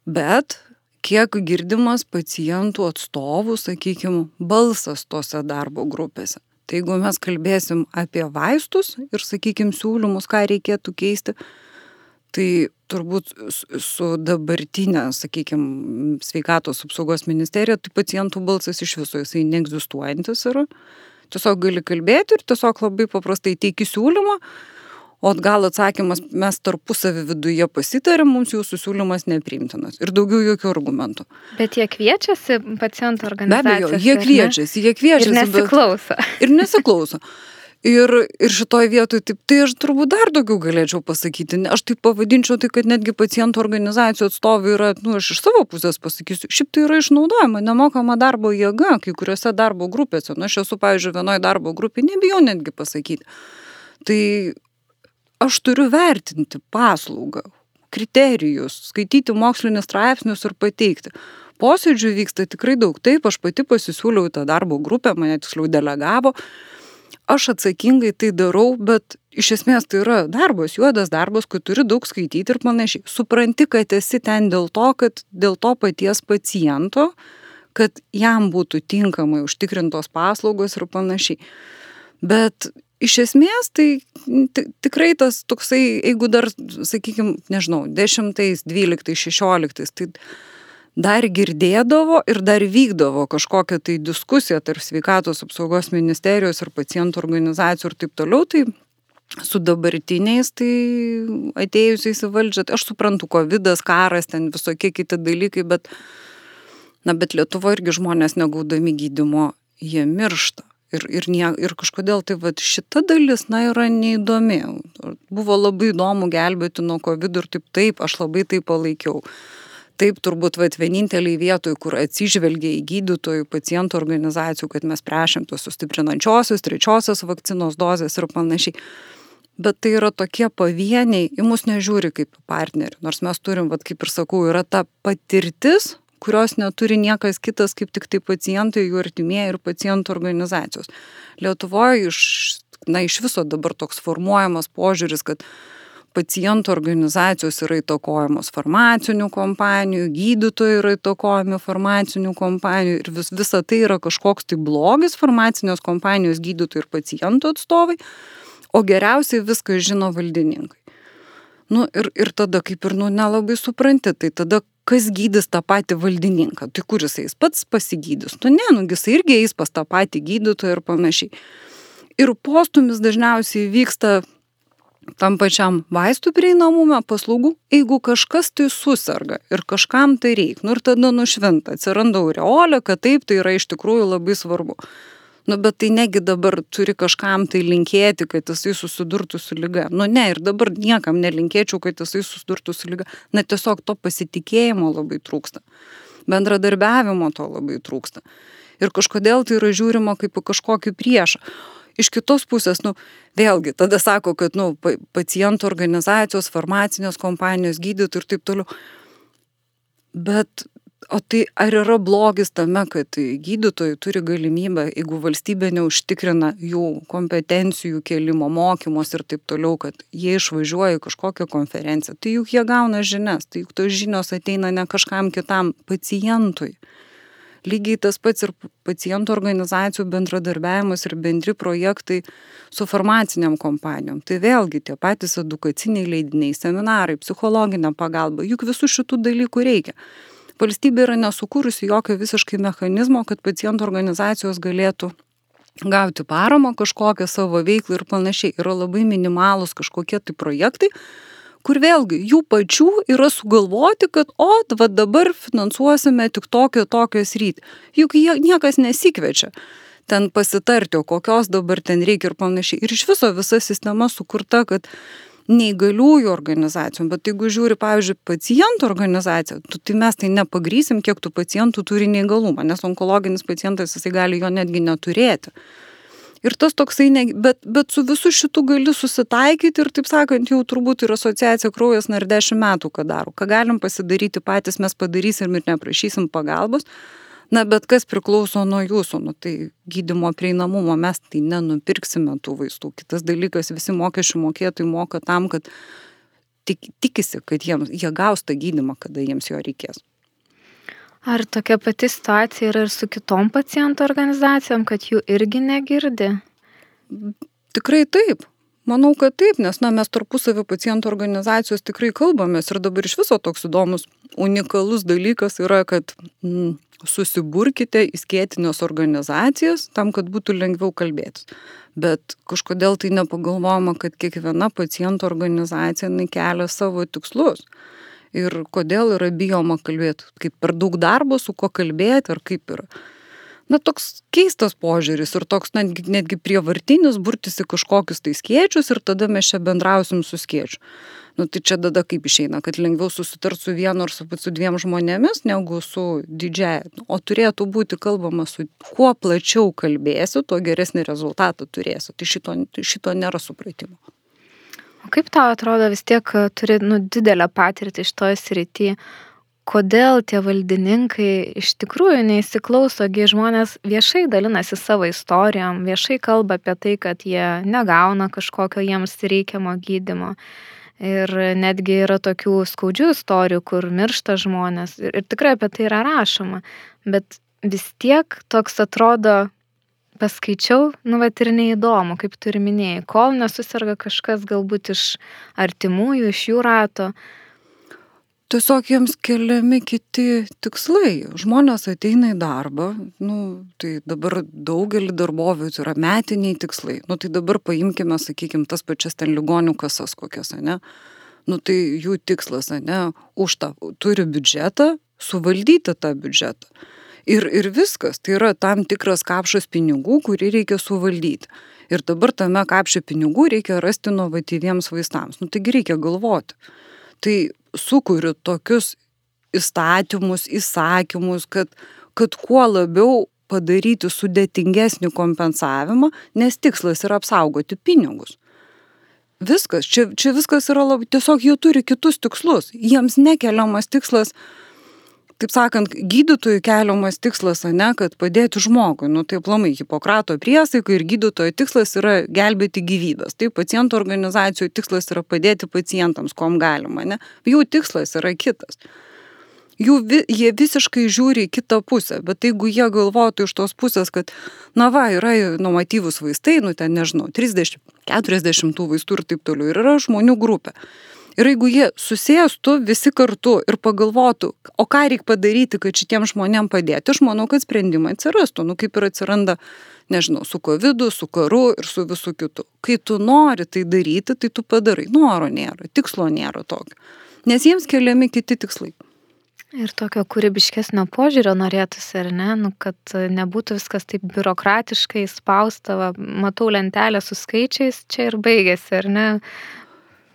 Bet kiek girdimas pacientų atstovų, sakykime, balsas tose darbo grupėse. Tai jeigu mes kalbėsim apie vaistus ir, sakykime, siūlymus, ką reikėtų keisti, tai turbūt su dabartinė, sakykime, sveikatos apsaugos ministerija, tai pacientų balsas iš viso jisai neegzistuojantis yra. Tiesiog gali kalbėti ir tiesiog labai paprastai teiki siūlymą, o gal atsakymas mes tarpusavį viduje pasitarėm, mums jūsų siūlymas nepriimtinas ir daugiau jokių argumentų. Bet jie kviečiasi pacientų organizacijos. Be abejo, jie kviečiasi, jie kviečiasi. Ir nesiklauso. Bet, ir nesiklauso. Ir, ir šitoj vietoj, taip, tai aš turbūt dar daugiau galėčiau pasakyti. Aš taip pavadinčiau tai, kad netgi pacientų organizacijų atstovai yra, nu, aš iš savo pusės pasakysiu, šiaip tai yra išnaudojama, nemokama darbo jėga kai kuriuose darbo grupėse. Nu, aš esu, pavyzdžiui, vienoje darbo grupėje, nebijau netgi pasakyti. Tai aš turiu vertinti paslaugą, kriterijus, skaityti mokslinis straipsnius ir pateikti. Posėdžių vyksta tikrai daug. Taip, aš pati pasisiūliau tą darbo grupę, mane tiksliau delegavo aš atsakingai tai darau, bet iš esmės tai yra darbas, juodas darbas, kad turi daug skaityti ir panašiai. Supranti, kad esi ten dėl to, kad dėl to paties paciento, kad jam būtų tinkamai užtikrintos paslaugos ir panašiai. Bet iš esmės tai tikrai tas toksai, jeigu dar, sakykime, nežinau, 10, 12, 16, tai dar girdėdavo ir dar vykdavo kažkokia tai diskusija tarp sveikatos apsaugos ministerijos ir pacientų organizacijų ir taip toliau, tai su dabartiniais, tai atėjusiais į valdžią, tai aš suprantu, COVID, karas, ten visokie kiti dalykai, bet, na, bet Lietuvo irgi žmonės negaudami gydimo, jie miršta. Ir, ir, nie, ir kažkodėl tai va, šita dalis, na, yra neįdomi. Buvo labai įdomu gelbėti nuo COVID ir taip, taip, aš labai tai palaikiau taip turbūt vat vienintelėj vietoj, kur atsižvelgia į gydytojų, pacientų organizacijų, kad mes prašėm tos sustiprinančiosios, trečiosios vakcinos dozės ir panašiai. Bet tai yra tokie pavieniai, į mus nežiūri kaip partnerį. Nors mes turim, vat, kaip ir sakau, yra ta patirtis, kurios neturi niekas kitas kaip tik tai pacientai, jų artimieji ir pacientų organizacijos. Lietuvoje iš, na, iš viso dabar toks formuojamas požiūris, kad pacientų organizacijos yra įtakojamos farmacinių kompanijų, gydytojai yra įtakojami farmacinių kompanijų ir vis, visa tai yra kažkoks tai blogis farmacinės kompanijos gydytojų ir pacientų atstovai, o geriausiai viską žino valdininkai. Nu, ir, ir tada kaip ir nu, nelabai supranti, tai tada kas gydys tą patį valdininką, tai kur jisai pats pasigydys. Nu ne, nu jisai irgi eis pas tą patį gydytoją ir panašiai. Ir postumis dažniausiai vyksta tam pačiam vaistų prieinamume, paslaugų, jeigu kažkas tai susirga ir kažkam tai reikia, nu ir tada nušvinta, atsiranda aureolė, kad taip tai yra iš tikrųjų labai svarbu. Nu, bet tai negi dabar turi kažkam tai linkėti, kad jisai susidurtų su lyga. Nu, ne, ir dabar niekam nelinkėčiau, kad jisai susidurtų su lyga. Na, tiesiog to pasitikėjimo labai trūksta. Bendradarbiavimo to labai trūksta. Ir kažkodėl tai yra žiūrima kaip kažkokį priešą. Iš kitos pusės, nu, vėlgi, tada sako, kad, nu, pacientų organizacijos, farmacinės kompanijos, gydytojai ir taip toliau. Bet, o tai ar yra blogis tame, kad gydytojai turi galimybę, jeigu valstybė neužtikrina jų kompetencijų kelimo, mokymos ir taip toliau, kad jie išvažiuoja į kažkokią konferenciją, tai juk jie gauna žinias, tai juk tos žinios ateina ne kažkam kitam pacientui. Lygiai tas pats ir pacientų organizacijų bendradarbiavimas ir bendri projektai su farmaciniam kompanijom. Tai vėlgi tie patys edukaciniai leidiniai, seminarai, psichologinė pagalba, juk visų šitų dalykų reikia. Valstybė yra nesukūrusi jokio visiškai mechanizmo, kad pacientų organizacijos galėtų gauti paramą kažkokią savo veiklą ir panašiai. Yra labai minimalus kažkokie tai projektai, kur vėlgi jų pačių yra sugalvoti, kad, o, va dabar finansuosime tik tokią, tokią sritį. Juk jie, niekas nesikvečia ten pasitarti, o kokios dabar ten reikia ir panašiai. Ir iš viso visa sistema sukurta, kad neįgaliųjų organizacijom, bet jeigu žiūri, pavyzdžiui, pacientų organizaciją, tai mes tai nepagrysim, kiek tų pacientų turi neįgalumą, nes onkologinis pacientas jisai gali jo netgi neturėti. Ir tas toksai, ne, bet, bet su visu šitu gali susitaikyti ir, taip sakant, jau turbūt ir asociacija kraujas na ir dešimt metų, ką daro. Ką galim pasidaryti patys, mes padarysim ir neprašysim pagalbos. Na, bet kas priklauso nuo jūsų, nu, tai gydimo prieinamumo mes tai nenupirksime tų vaistų. Kitas dalykas, visi mokesčių mokėtojai moka tam, kad tik, tikisi, kad jiems, jie gaus tą gydimą, kada jiems jo reikės. Ar tokia pati situacija yra ir su kitom pacientų organizacijom, kad jų irgi negirdi? Tikrai taip. Manau, kad taip, nes na, mes tarpusavio pacientų organizacijos tikrai kalbamės ir dabar iš viso toks įdomus, unikalus dalykas yra, kad mm, susiburkite į skėtinės organizacijas tam, kad būtų lengviau kalbėtis. Bet kažkodėl tai nepagalvojama, kad kiekviena pacientų organizacija kelia savo tikslus. Ir kodėl yra bijoma kalbėti, kaip per daug darbo, su kuo kalbėti ar kaip yra na, toks keistas požiūris ir toks netgi, netgi prievartinis burtis į kažkokius tai skiečius ir tada mes čia bendrausim su skiečiu. Nu, tai čia tada kaip išeina, kad lengviau susitart su vienu ar su, su dviem žmonėmis negu su didžiaja. O turėtų būti kalbama su kuo plačiau kalbėsiu, tuo geresnį rezultatą turėsiu. Tai šito, šito nėra supratimo. O kaip tau atrodo vis tiek turi nu, didelę patirtį iš toje srityje? kodėl tie valdininkai iš tikrųjų neįsiklauso, gi žmonės viešai dalinasi savo istorijom, viešai kalba apie tai, kad jie negauna kažkokio jiems reikiamo gydimo. Ir netgi yra tokių skaudžių istorijų, kur miršta žmonės. Ir, ir tikrai apie tai yra rašoma. Bet vis tiek toks atrodo, paskaičiau, nu, bet ir neįdomu, kaip turi minėjai, kol nesusirga kažkas galbūt iš artimųjų, iš jų rato, tiesiog jiems keliami kiti tikslai. Žmonės ateina į darbą, nu, tai dabar daugelį darbovietų yra metiniai tikslai. Nu, tai dabar paimkime, sakykime, tas pačias ten ligonių kasas kokias, ne? Nu, tai jų tikslas, ne, už tą turi biudžetą, suvaldyti tą biudžetą. Ir, ir viskas, tai yra tam tikras kapšas pinigų, kurį reikia suvaldyti. Ir dabar tame kapšio pinigų reikia rasti inovatyviems vaistams. Nu, taigi reikia galvoti. Tai sukuriu tokius įstatymus, įsakymus, kad, kad kuo labiau padaryti sudėtingesnį kompensavimą, nes tikslas yra apsaugoti pinigus. Viskas, čia, čia viskas yra labai, tiesiog jie turi kitus tikslus. Jiems nekeliamas tikslas taip sakant, gydytojų keliamas tikslas, ne, kad padėti žmogui. Nu, tai plamai Hipokrato priesaika ir gydytojo tikslas yra gelbėti gyvybės. Tai pacientų organizacijų tikslas yra padėti pacientams, kom galima. Ne. Jų tikslas yra kitas. Jų, jie visiškai žiūri į kitą pusę, bet jeigu jie galvotų iš tos pusės, kad, na va, yra inovatyvūs vaistai, nu ten nežinau, 30, 40 tų vaistų ir taip toliau, ir yra žmonių grupė Ir jeigu jie susėstų visi kartu ir pagalvotų, o ką reikia padaryti, kad šitiem žmonėm padėti, aš manau, kad sprendimai atsirastų, nu kaip ir atsiranda, nežinau, su COVID, su karu ir su visu kitu. Kai tu nori tai daryti, tai tu padarai. Noro nėra, tikslo nėra tokio. Nes jiems keliami kiti tikslai. Ir tokio kūrybiškesnio požiūrio norėtųsi, ar ne, nu, kad nebūtų viskas taip biurokratiškai spausta, va, matau lentelę su skaičiais, čia ir baigėsi, ar ne,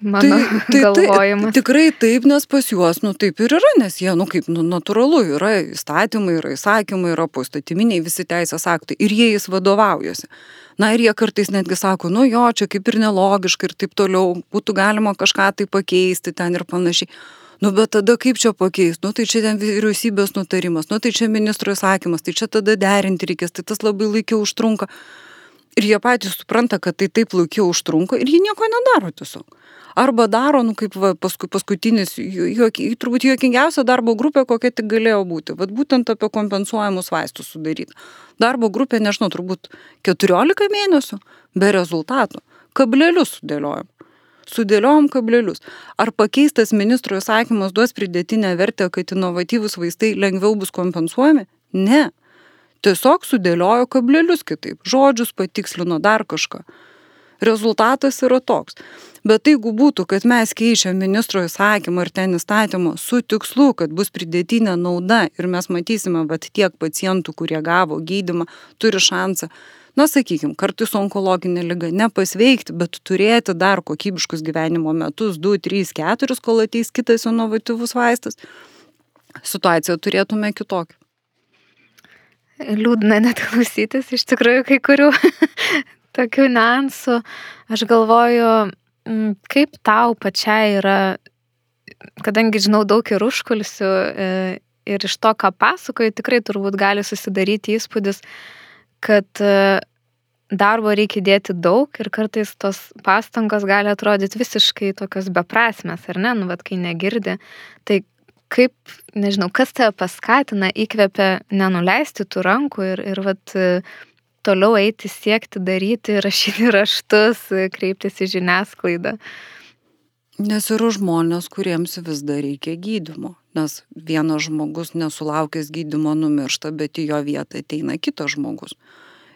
mano tai, tai, galvojimas. Tai, tikrai taip, nes pas juos, nu taip ir yra, nes jie, nu kaip, nu natūralu, yra įstatymai, yra įsakymai, yra postatyminiai visi teisės aktai ir jie jais vadovaujasi. Na ir jie kartais netgi sako, nu jo, čia kaip ir nelogiška ir taip toliau, būtų galima kažką tai pakeisti ten ir panašiai. Nu bet tada kaip čia pakeisti, nu tai čia ten vyriausybės nutarimas, nu tai čia ministro įsakymas, tai čia tada derinti reikės, tai tas labai laikiau užtrunka. Ir jie patys supranta, kad tai taip laikiau užtrunka ir jie nieko nedaro tiesiog arba daro, nu kaip va, paskui, paskutinis, juok, turbūt juokingiausia darbo grupė, kokia tik galėjo būti. Vat būtent apie kompensuojamus vaistus sudaryti. Darbo grupė, nežinau, turbūt 14 mėnesių be rezultatų. Kablelius sudėliojom. Sudėliojom kablelius. Ar pakeistas ministro įsakymas duos pridėtinę vertę, kad inovatyvus vaistai lengviau bus kompensuojami? Ne. Tiesiog sudėliojo kablelius kitaip. Žodžius patikslino dar kažką rezultatas yra toks. Bet jeigu būtų, kad mes keičiam ministro įsakymą ir ten įstatymą su tikslu, kad bus pridėtinė nauda ir mes matysime, bet tiek pacientų, kurie gavo gydimą, turi šansą, na sakykime, kartais onkologinė lyga nepasveikti, bet turėti dar kokybiškus gyvenimo metus, 2, 3, 4, kol ateis kitas inovatyvus vaistas, situaciją turėtume kitokią. Liūdna net klausytis iš tikrųjų kai kurių tokių niuansų. Aš galvoju, mm, kaip tau pačiai yra, kadangi žinau daug ir užkulisių e, ir iš to, ką pasakoju, tikrai turbūt gali susidaryti įspūdis, kad e, darbo reikia dėti daug ir kartais tos pastangos gali atrodyti visiškai tokios beprasmės, ar ne, nu, bet kai negirdi, tai kaip, nežinau, kas tave paskatina, įkvepia nenuleisti tų rankų ir, ir vat, toliau eiti, siekti, daryti, rašyti raštus, kreiptis į žiniasklaidą. Nes yra žmonės, kuriems vis dar reikia gydimo. Nes vienas žmogus nesulaukęs gydimo numiršta, bet į jo vietą ateina kitas žmogus.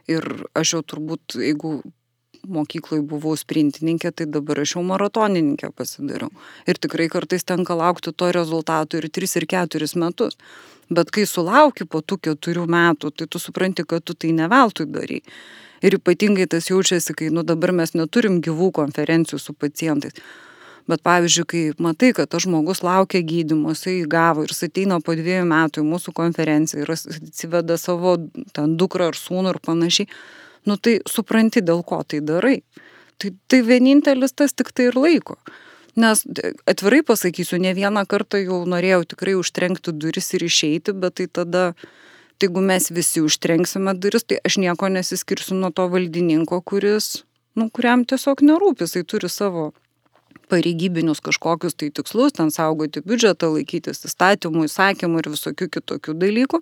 Ir aš jau turbūt, jeigu mokyklai buvau sprintininkė, tai dabar aš jau maratonininkė pasidariau. Ir tikrai kartais tenka laukti to rezultato ir 3 ir 4 metus. Bet kai sulauki po tų keturių metų, tai tu supranti, kad tu tai neveltui darai. Ir ypatingai tas jaučiasi, kai nu, dabar mes neturim gyvų konferencijų su pacientais. Bet pavyzdžiui, kai matai, kad tas žmogus laukia gydymo, jisai gavo ir jis ateina po dviejų metų į mūsų konferenciją ir atsiveda savo ten dukrą ar sūnų ir panašiai, nu tai supranti, dėl ko tai darai. Tai, tai vienintelis tas tik tai ir laiko. Nes atvirai pasakysiu, ne vieną kartą jau norėjau tikrai užtrenkti duris ir išeiti, bet tai tada, tai jeigu mes visi užtrenksime duris, tai aš nieko nesiskirsiu nuo to valdininko, kuris, nu, kuriam tiesiog nerūpi, jisai turi savo pareigybinius kažkokius tai tikslus, ten saugoti biudžetą, laikytis įstatymų, įsakymų ir visokių kitokių dalykų.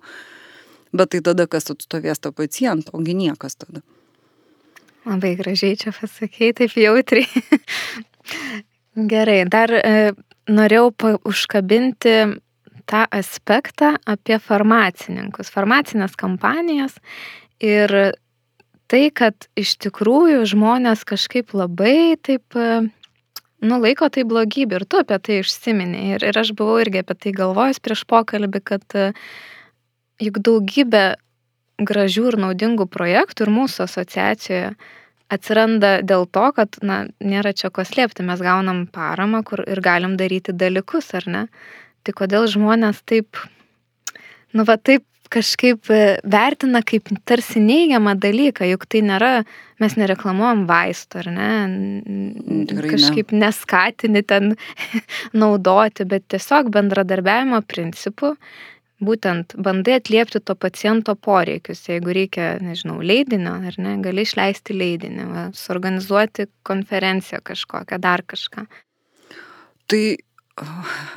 Bet tai tada kas atstovės tą pacientą, ogi niekas tada. Labai gražiai čia pasakėjai, taip jautriai. Gerai, dar e, norėjau užkabinti tą aspektą apie farmacininkus, farmacinės kompanijas ir tai, kad iš tikrųjų žmonės kažkaip labai taip e, nu, laiko tai blogybė ir tu apie tai užsiminė. Ir, ir aš buvau irgi apie tai galvojęs prieš pokalbį, kad e, juk daugybė gražių ir naudingų projektų ir mūsų asociacijoje atsiranda dėl to, kad, na, nėra čia ko slėpti, mes gaunam paramą kur ir galim daryti dalykus, ar ne? Tai kodėl žmonės taip, nu, va taip kažkaip e, vertina kaip tarsi neigiamą dalyką, juk tai nėra, mes nereklamuojam vaistų, ar ne? Tikrai kažkaip ne. neskatini ten naudoti, bet tiesiog bendradarbiavimo principu būtent bandai atliepti to paciento poreikius. Jeigu reikia, nežinau, leidinio, ar ne, gali išleisti leidinį, va, suorganizuoti konferenciją kažkokią, dar kažką. Tai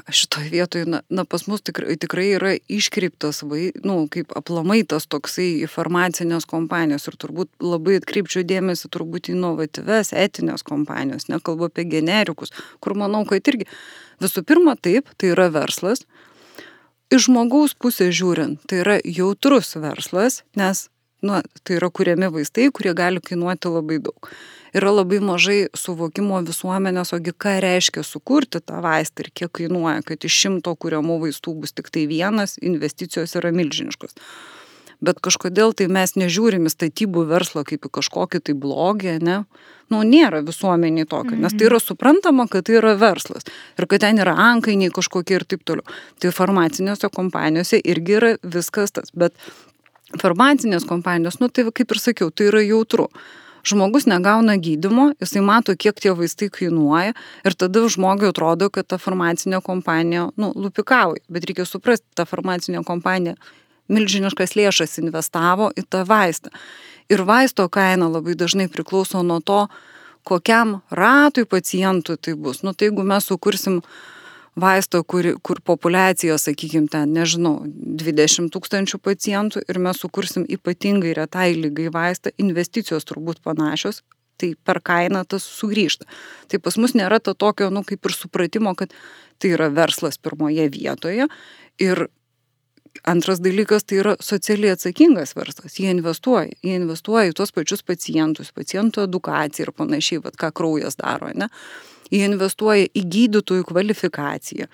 šitoje vietoje, na, na pas mus tikrai, tikrai yra iškreiptas, vai, nu, kaip aplamai tas toksai informacinės kompanijos ir turbūt labai atkreipčiau dėmesį turbūt inovatyves etinės kompanijos, nekalbu apie generikus, kur manau, kad irgi visų pirma taip, tai yra verslas. Iš žmogaus pusės žiūrint, tai yra jautrus verslas, nes nu, tai yra kuriami vaistai, kurie gali kainuoti labai daug yra labai mažai suvokimo visuomenės, ogi ką reiškia sukurti tą vaistą ir kiek kainuoja, kad iš šimto kuriamų vaistų bus tik tai vienas, investicijos yra milžiniškos. Bet kažkodėl tai mes nežiūrim į statybų verslą kaip į kažkokį tai blogį, ne? Nu, nėra visuomeniai tokio, nes tai yra mhm. suprantama, kad tai yra verslas ir kad ten yra ankainiai kažkokie ir taip toliau. Tai farmacinėse kompanijose irgi yra viskas tas, bet farmacinės kompanijos, nu tai kaip ir sakiau, tai yra jautru žmogus negauna gydymo, jisai mato, kiek tie vaistai kainuoja ir tada žmogui atrodo, kad ta farmacinė kompanija, nu, lupikauja. Bet reikia suprasti, ta farmacinė kompanija milžiniškas lėšas investavo į tą vaistą. Ir vaisto kaina labai dažnai priklauso nuo to, kokiam ratui pacientų tai bus. Nu, tai jeigu mes sukursim vaisto, kur, kur populiacija, sakykime, ten, nežinau, 20 tūkstančių pacientų ir mes sukursim ypatingai retai lygai vaistą, investicijos turbūt panašios, tai per kainą tas sugrįžta. Tai pas mus nėra to tokio, nu, kaip ir supratimo, kad tai yra verslas pirmoje vietoje ir Antras dalykas tai yra socialiai atsakingas verslas. Jie investuoja. Jie investuoja į tuos pačius pacientus, pacientų edukaciją ir panašiai, vad ką kraujas daro. Ne? jie investuoja į gydytojų kvalifikaciją.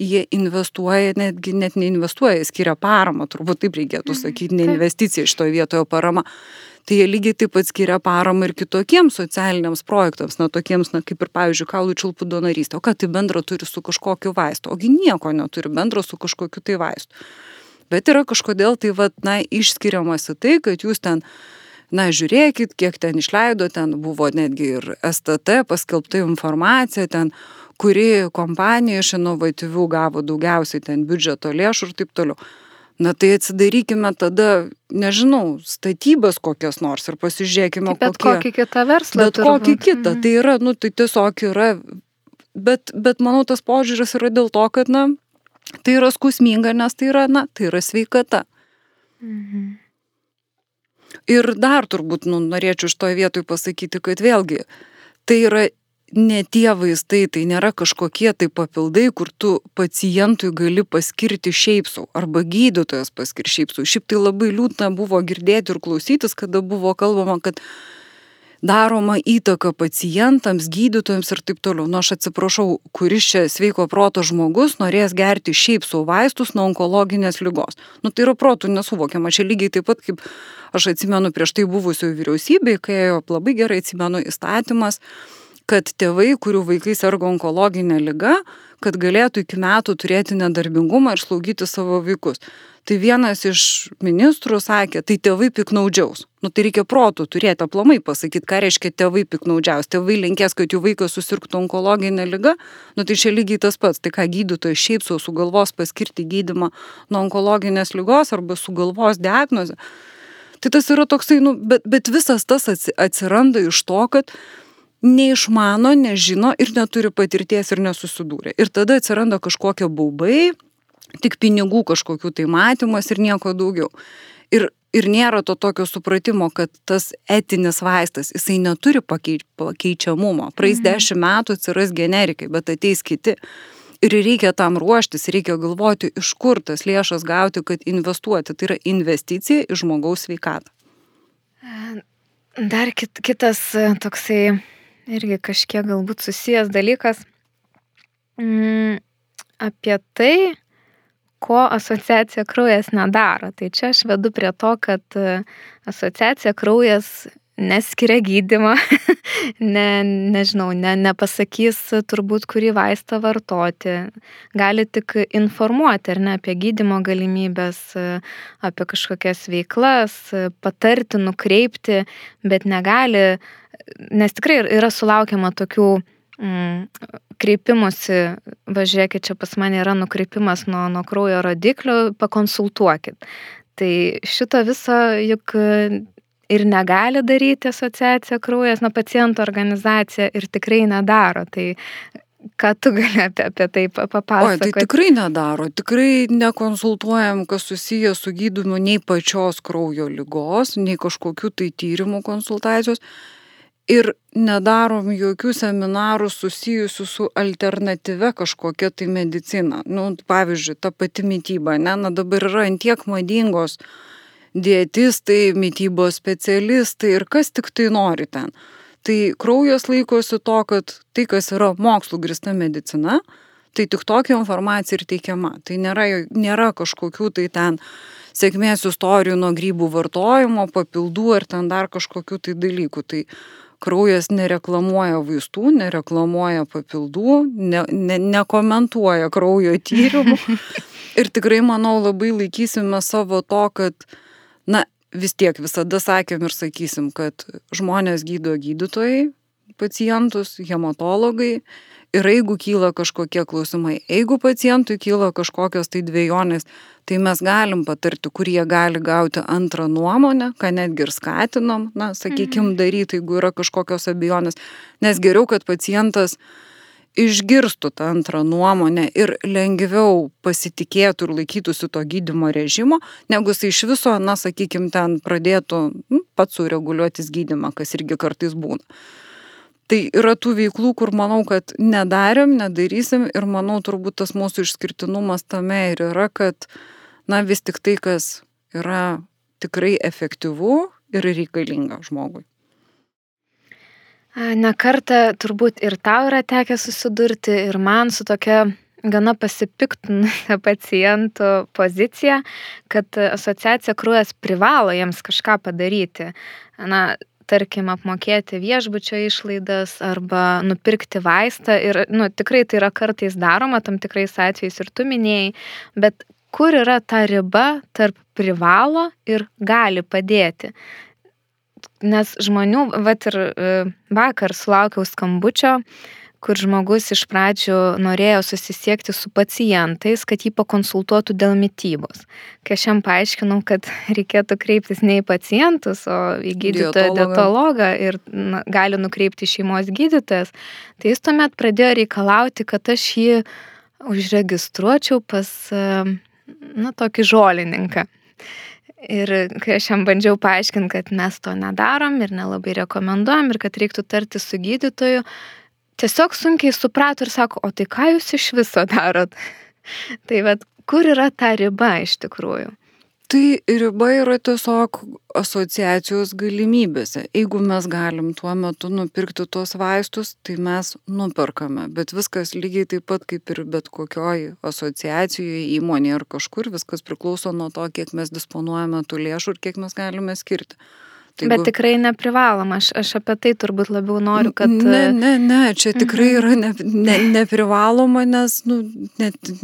Jie investuoja, netgi net neinvestuoja, skiria paramą, turbūt taip reikėtų mhm. sakyti, ne investicija šitoje vietoje parama. Tai jie lygiai taip pat skiria paramą ir kitokiems socialiniams projektams, na tokiems, na kaip ir pavyzdžiui, kaulų čiulpų donorystė. O ką tai bendra turi su kažkokiu vaistu? Ogi nieko neturi bendro su kažkokiu tai vaistu. Bet yra kažkodėl tai, va, na, išskiriamasi tai, kad jūs ten na žiūrėkit, kiek ten išleido, ten buvo netgi ir STT paskelbta informacija, ten kuri kompanija iš inovatyvių gavo daugiausiai ten biudžeto lėšų ir taip toliau. Na tai atsidarykime tada, nežinau, statybas kokias nors ir pasižiūrėkime, bet kokie, kokį kitą verslą. Bet kokį kitą. Mhm. Tai yra, nu tai tiesiog yra, bet, bet manau tas požiūris yra dėl to, kad, na, tai yra skusminga, nes tai yra, na, tai yra sveikata. Mhm. Ir dar turbūt nu, norėčiau iš toje vietoje pasakyti, kad vėlgi tai yra ne tie vaistai, tai nėra kažkokie tai papildai, kur tu pacientui gali paskirti šiaip savo, arba gydytojas paskir šiaip savo. Šiaip tai labai liūdna buvo girdėti ir klausytis, kada buvo kalbama, kad daroma įtaka pacientams, gydytojams ir taip toliau. Nu, aš atsiprašau, kuris čia sveiko proto žmogus norės gerti šiaip savo vaistus nuo onkologinės lygos. Nu, tai yra protų nesuvokiama. Čia lygiai taip pat kaip aš atsimenu prieš tai buvusioje vyriausybėje, kai labai gerai atsimenu įstatymas, kad tėvai, kurių vaikai serga onkologinė lyga, kad galėtų iki metų turėti nedarbingumą ir slaugyti savo vaikus. Tai vienas iš ministrų sakė, tai tėvai piknaudžiaus. Nu tai reikia protų turėti aplamai pasakyti, ką reiškia tėvai piknaudžiaus. Tėvai linkės, kad jų vaikas susirgtų onkologinę lygą. Nu tai čia lygiai tas pats. Tai ką gydytojas šiaip sau sugalvos paskirti gydimą nuo onkologinės lygos arba sugalvos diagnozę. Tai tas yra toksai, nu, bet, bet visas tas atsiranda iš to, kad neišmano, nežino ir neturi patirties ir nesusidūrė. Ir tada atsiranda kažkokie baubai, tik pinigų kažkokių tai matymas ir nieko daugiau. Ir, ir nėra to tokio supratimo, kad tas etinis vaistas, jisai neturi pakei, pakeičiamumo. Praeis mhm. dešimt metų atsiras generikai, bet ateis kiti. Ir reikia tam ruoštis, reikia galvoti, iš kur tas lėšas gauti, kad investuoti. Tai yra investicija į žmogaus sveikatą. Dar kit, kitas toksai irgi kažkiek galbūt susijęs dalykas mm, apie tai, ko asociacija kraujas nedaro. Tai čia aš vedu prie to, kad e, asociacija kraujas neskiria gydimą, ne, nežinau, ne, nepasakys turbūt, kurį vaistą vartoti. Gali tik informuoti, ar ne, apie gydimo galimybės, apie kažkokias veiklas, patarti, nukreipti, bet negali nes tikrai yra sulaukiama tokių mm, kreipimusi, važiuokit, čia pas mane yra nukreipimas nuo, nuo kraujo rodiklių, pakonsultuokit. Tai šito viso juk ir negali daryti asociacija kraujas, na, pacientų organizacija ir tikrai nedaro. Tai ką tu gali apie, apie tai papasakoti? O, tai tikrai nedaro, tikrai nekonsultuojam, kas susijęs su gydymu nei pačios kraujo lygos, nei kažkokių tai tyrimų konsultacijos ir nedarom jokių seminarų susijusių su alternatyve kažkokia tai medicina. Nu, pavyzdžiui, ta pati mytyba, ne, na dabar yra antiek madingos dietistai, mytybos specialistai ir kas tik tai nori ten. Tai kraujas laikosi to, kad tai, kas yra mokslų grista medicina, tai tik tokia informacija ir teikiama. Tai nėra, nėra kažkokių tai ten sėkmės istorijų nuo grybų vartojimo, papildų ar ten dar kažkokių tai dalykų. Tai kraujas nereklamuoja vaistų, nereklamuoja papildų, ne, ne, nekomentuoja kraujo tyrimų. Ir tikrai, manau, labai laikysime savo to, kad, na, vis tiek visada sakėm ir sakysim, kad žmonės gydo gydytojai, pacientus, hematologai Ir jeigu kyla kažkokie klausimai, jeigu pacientui kyla kažkokios tai dviejonės, tai mes galim patarti, kur jie gali gauti antrą nuomonę, ką netgi ir skatinam, na, sakykim, mhm. daryti, jeigu yra kažkokios abejonės, nes geriau, kad pacientas išgirstų tą antrą nuomonę ir lengviau pasitikėtų ir laikytųsi to gydimo režimo, negu jis iš viso, na, sakykim, ten pradėtų nu, pats sureguliuotis gydimą, kas irgi kartais būna. Tai yra tų veiklų, kur manau, kad nedarėm, nedarysim ir manau turbūt tas mūsų išskirtinumas tame ir yra, kad na vis tik tai, kas yra tikrai efektyvu ir reikalinga žmogui. Nekartą turbūt ir tau yra tekę susidurti ir man su tokia gana pasipiktinusią pacientų poziciją, kad asociacija krūjas privalo jiems kažką padaryti. Na, tarkim apmokėti viešbučio išlaidas arba nupirkti vaistą ir nu, tikrai tai yra kartais daroma, tam tikrais atvejais ir tu minėjai, bet kur yra ta riba tarp privalo ir gali padėti. Nes žmonių, vat ir e, vakar sulaukiau skambučio, kur žmogus iš pradžių norėjo susisiekti su pacientais, kad jį pakonsultuotų dėl mytybos. Kai aš jam paaiškinau, kad reikėtų kreiptis ne į pacientus, o į gydytoją dietologą ir na, gali nukreipti šeimos gydytojas, tai jis tuomet pradėjo reikalauti, kad aš jį užregistruočiau pas, na, tokį žolininką. Ir kai aš jam bandžiau paaiškinti, kad mes to nedarom ir nelabai rekomenduojam ir kad reiktų tarti su gydytoju, tiesiog sunkiai suprato ir sako, o tai ką jūs iš viso darot? tai vad, kur yra ta riba iš tikrųjų? Tai riba yra tiesiog asociacijos galimybėse. Jeigu mes galim tuo metu nupirkti tuos vaistus, tai mes nuperkame. Bet viskas lygiai taip pat kaip ir bet kokioj asociacijoje, įmonėje ar kažkur, viskas priklauso nuo to, kiek mes disponuojame tų lėšų ir kiek mes galime skirti. Tai Bet tikrai neprivaloma, aš, aš apie tai turbūt labiau noriu, kad... Ne, ne, ne, čia tikrai mhm. yra ne, ne, neprivaloma, nes nu, net,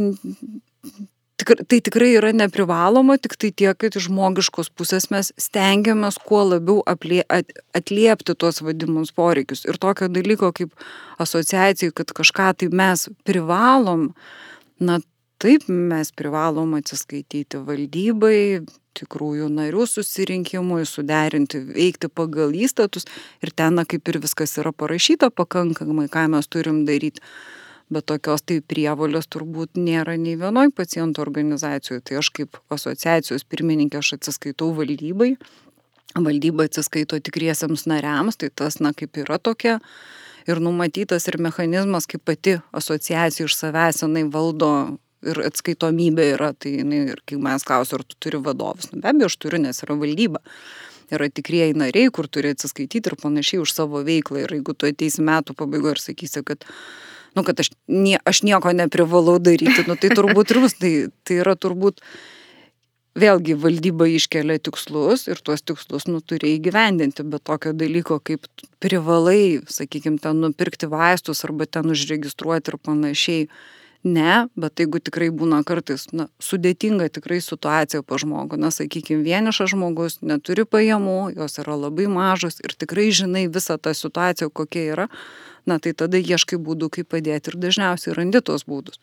tikr, tai tikrai yra neprivaloma, tik tai tiek, kad iš žmogiškos pusės mes stengiamės kuo labiau aplie, at, atliepti tuos vadimus poreikius. Ir tokio dalyko kaip asociacijai, kad kažką tai mes privalom, na taip mes privalom atsiskaityti valdybai, tikrųjų narių susirinkimui, suderinti, veikti pagal įstatus ir ten, na, kaip ir viskas yra parašyta pakankamai, ką mes turim daryti bet tokios tai prievolės turbūt nėra nei vienoj pacientų organizacijoje. Tai aš kaip asociacijos pirmininkė aš atsiskaitau valdybai, valdyba atsiskaito tikriesiams nariams, tai tas, na, kaip yra tokia. Ir numatytas ir mechanizmas, kaip pati asociacija iš savęs jinai valdo ir atskaitomybė yra, tai jinai, ir kai mes klausiu, ar tu turi vadovus, nu, be abejo, aš turiu, nes yra valdyba. Yra tikrieji nariai, kur turi atsiskaityti ir panašiai už savo veiklą. Ir jeigu tu ateisi metų pabaigoje ir sakysi, kad nu, kad aš, nie, aš nieko neprivalau daryti, nu, tai turbūt ir bus, tai, tai yra turbūt vėlgi valdyba iškelia tikslus ir tuos tikslus nu, turi įgyvendinti, bet tokio dalyko kaip privalai, sakykime, ten nupirkti vaistus arba ten užregistruoti ir panašiai. Ne, bet jeigu tikrai būna kartais na, sudėtinga tikrai situacija po žmogų, na, sakykime, vienišas žmogus neturi pajamų, jos yra labai mažos ir tikrai žinai visą tą situaciją, kokia yra, na tai tada ieškai būdų, kaip padėti ir dažniausiai randi tos būdus.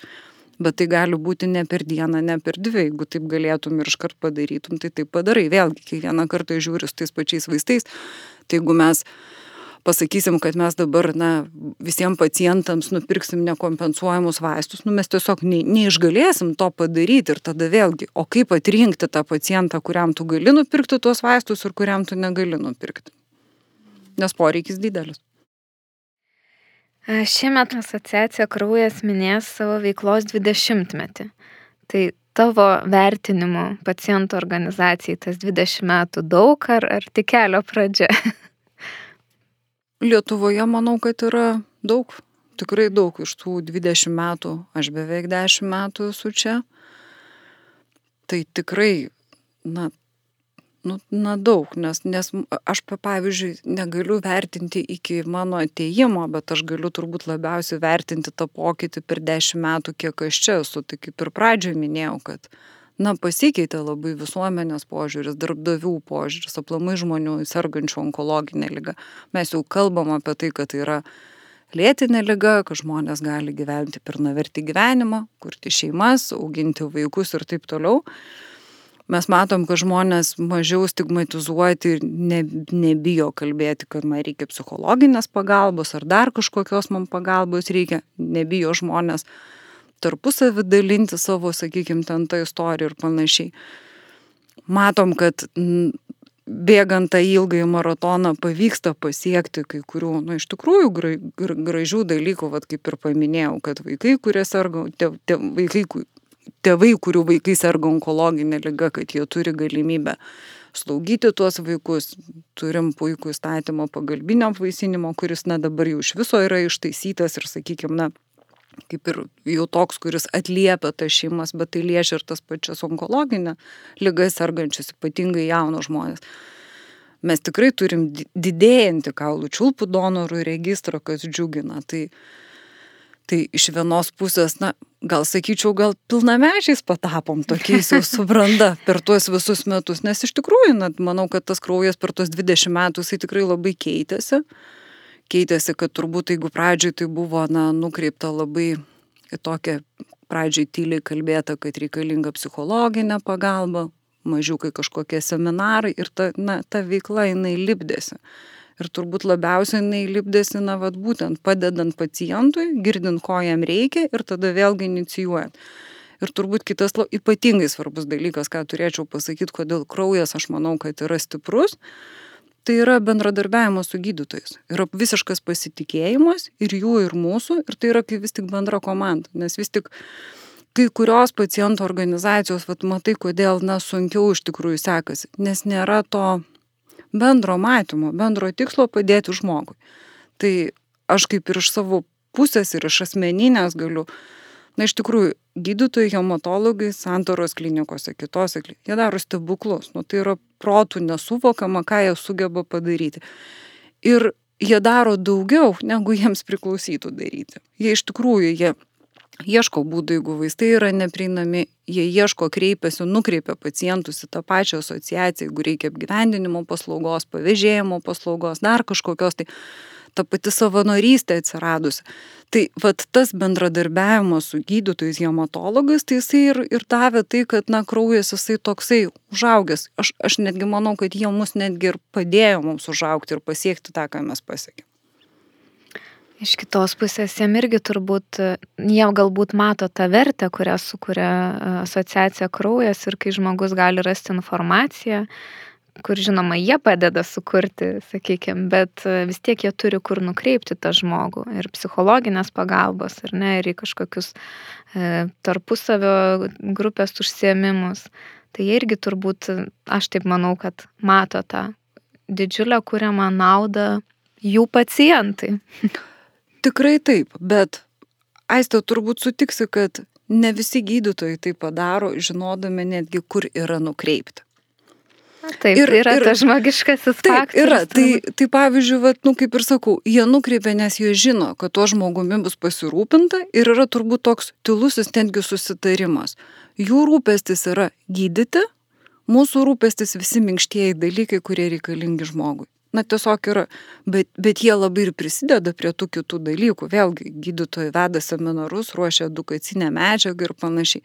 Bet tai gali būti ne per dieną, ne per dvi, jeigu taip galėtum ir iškart padarytum, tai taip padarai. Vėlgi, kiekvieną kartą žiūri su tais pačiais vaistais, tai jeigu mes pasakysim, kad mes dabar na, visiems pacientams nupirksim nekompensuojamus vaistus, nu, mes tiesiog ne, neišgalėsim to padaryti ir tada vėlgi, o kaip atrinkti tą pacientą, kuriam tu gali nupirkti tuos vaistus ir kuriam tu negali nupirkti. Nes poreikis didelis. Šiemet asociacija Kraujas minės savo veiklos 20-metį. Tai tavo vertinimu pacientų organizacijai tas 20 metų daug ar, ar tik kelio pradžia? Lietuvoje manau, kad yra daug, tikrai daug iš tų 20 metų, aš beveik 10 metų esu čia. Tai tikrai, na, nu, na daug, nes, nes aš, pavyzdžiui, negaliu vertinti iki mano ateimo, bet aš galiu turbūt labiausiai vertinti tą pokytį per dešimt metų, kiek aš čia esu. Tai kaip ir pradžioje minėjau, kad, na, pasikeitė labai visuomenės požiūris, darbdavių požiūris, aplamai žmonių sergančių onkologinę lygą. Mes jau kalbam apie tai, kad tai yra lėtinė lyga, kad žmonės gali gyventi per navertį gyvenimą, kurti šeimas, auginti vaikus ir taip toliau mes matom, kad žmonės mažiau stigmatizuoti ir ne, nebijo kalbėti, kad man reikia psichologinės pagalbos ar dar kažkokios man pagalbos reikia, nebijo žmonės tarpusavį dalinti savo, sakykime, ten tą istoriją ir panašiai. Matom, kad bėgant tą ilgąjį maratoną pavyksta pasiekti kai kurių, na, nu, iš tikrųjų gra, gra, gražių dalykų, vad kaip ir paminėjau, kad vaikai, kurie serga, tie, tie vaikai, tėvai, kurių vaikai serga onkologinė lyga, kad jie turi galimybę slaugyti tuos vaikus. Turim puikų įstatymą pagalbinio apvaisinimo, kuris, na, dabar jau iš viso yra ištaisytas ir, sakykime, na, kaip ir jau toks, kuris atliepia tas šeimas, bet tai liečia ir tas pačias onkologinę lygą sergančius, ypatingai jaunus žmonės. Mes tikrai turim didėjantį kaulų čiulpų donorų registrą, kas džiugina. Tai, tai iš vienos pusės, na, gal sakyčiau, gal pilnamečiais patapom tokiais jau subranda per tuos visus metus, nes iš tikrųjų, na, manau, kad tas kraujas per tuos 20 metų jisai tikrai labai keitėsi. Keitėsi, kad turbūt jeigu pradžioj tai buvo, na, nukreipta labai į tokią pradžioj tyliai kalbėta, kad reikalinga psichologinė pagalba, mažiukai kažkokie seminarai ir ta, na, ta veikla jinai lipdėsi. Ir turbūt labiausiai jinai lipdėsi, na, vad būtent padedant pacientui, girdint, ko jam reikia ir tada vėlgi inicijuojant. Ir turbūt kitas ypatingai svarbus dalykas, ką turėčiau pasakyti, kodėl kraujas, aš manau, kad yra stiprus, tai yra bendradarbiavimas su gydytojais. Yra visiškas pasitikėjimas ir jų, ir mūsų, ir tai yra kaip vis tik bendra komanda. Nes vis tik kai kurios pacientų organizacijos, vat, matai, kodėl, na, sunkiau iš tikrųjų sekasi, nes nėra to bendro matymo, bendro tikslo padėti žmogui. Tai aš kaip ir iš savo pusės ir iš asmeninės galiu, na, iš tikrųjų, gydytojai, hematologai, santoros klinikose, kitose, jie daro stebuklus. Nu, tai yra protų nesuvokama, ką jie sugeba padaryti. Ir jie daro daugiau, negu jiems priklausytų daryti. Jie iš tikrųjų, jie ieško būdų, jeigu vaistai yra neprieinami, jie ieško, kreipiasi, nukreipia pacientus į tą pačią asociaciją, jeigu reikia apgyvendinimo paslaugos, pavėžėjimo paslaugos, dar kažkokios, tai ta pati savanorystė atsiradusi. Tai vat tas bendradarbiavimas su gydytojais hematologais, tai jisai ir, ir davė tai, kad, na, kraujas jisai toksai užaugęs. Aš, aš netgi manau, kad jie mus netgi ir padėjo mums užaukti ir pasiekti tą, ką mes pasiekėme. Iš kitos pusės jiem irgi turbūt, jie galbūt mato tą vertę, kurią sukuria e, asociacija kraujas ir kai žmogus gali rasti informaciją, kur žinoma jie padeda sukurti, sakykime, bet e, vis tiek jie turi kur nukreipti tą žmogų ir psichologinės pagalbos, ar ne, ir į kažkokius e, tarpusavio grupės užsiemimus. Tai jie irgi turbūt, aš taip manau, kad mato tą didžiulę kuriamą naudą jų pacientai. Tikrai taip, bet Aistė turbūt sutiksi, kad ne visi gydytojai tai padaro, žinodami netgi, kur yra nukreipti. Taip, ir, yra ir, tas žmogiškasis taip, faktas. Yra, tai, tai pavyzdžiui, vat, nu, kaip ir sakau, jie nukreipia, nes jie žino, kad tuo žmogumi bus pasirūpinta ir yra turbūt toks tylusis netgi susitarimas. Jų rūpestis yra gydyti, mūsų rūpestis visi minkštieji dalykai, kurie reikalingi žmogui na tiesiog yra, bet, bet jie labai ir prisideda prie tų kitų dalykų. Vėlgi, gydytojai veda seminarus, ruošia edukacinę medžiagą ir panašiai.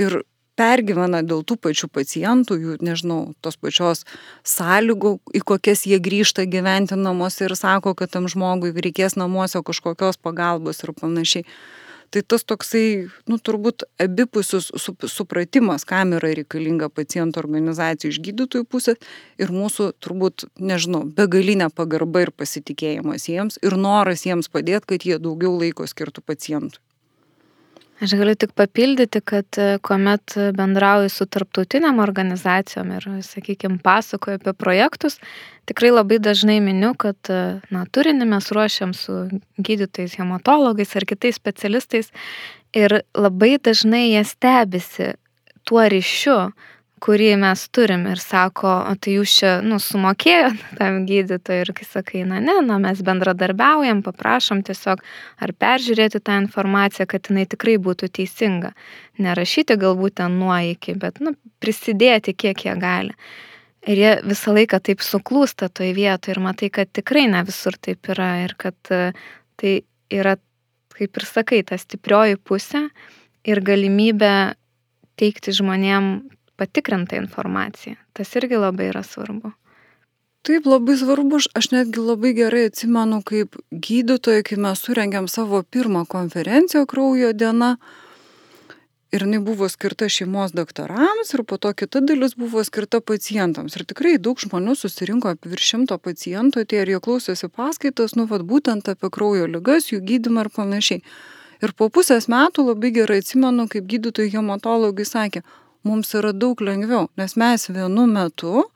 Ir pergyvena dėl tų pačių pacientų, jų, nežinau, tos pačios sąlygų, į kokias jie grįžta gyventi namuose ir sako, kad tam žmogui reikės namuose kažkokios pagalbos ir panašiai. Tai tas toksai, nu, turbūt abipusius supratimas, kam yra reikalinga paciento organizacija iš gydytojų pusės ir mūsų, turbūt, nežinau, begalinė pagarba ir pasitikėjimas jiems ir noras jiems padėti, kad jie daugiau laiko skirtų pacientui. Aš galiu tik papildyti, kad e, kuomet bendrauju su tarptautiniam organizacijom ir, sakykime, pasakoju apie projektus, tikrai labai dažnai miniu, kad e, na, turinį mes ruošiam su gydytojais, hematologais ar kitais specialistais ir labai dažnai jie stebisi tuo ryšiu, kurį mes turim ir sako, tai jūs čia, nu, sumokėjot tam gydytojui ir kai sakai, na ne, na mes bendradarbiaujam, paprašom tiesiog ar peržiūrėti tą informaciją, kad jinai tikrai būtų teisinga. Nerašyti galbūt ten nuo iki, bet, nu, prisidėti kiek jie gali. Ir jie visą laiką taip suklūsta toj vietoje ir matai, kad tikrai ne visur taip yra ir kad e, tai yra, kaip ir sakai, ta stiprioji pusė ir galimybė teikti žmonėm patikrintą informaciją. Tas irgi labai yra svarbu. Taip, labai svarbu, aš netgi labai gerai atsimenu, kaip gydytojai, kai mes surengėm savo pirmą konferenciją kraujo diena, ir jinai buvo skirta šeimos daktarams ir po to kita dalis buvo skirta pacientams. Ir tikrai daug žmonių susirinko apie virš šimto pacientų, tie ir jie klausėsi paskaitas, nu, vad būtent apie kraujo lygas, jų gydymą ir panašiai. Ir po pusės metų labai gerai atsimenu, kaip gydytojai hematologai sakė, mums yra daug lengviau, nes mes vienu metu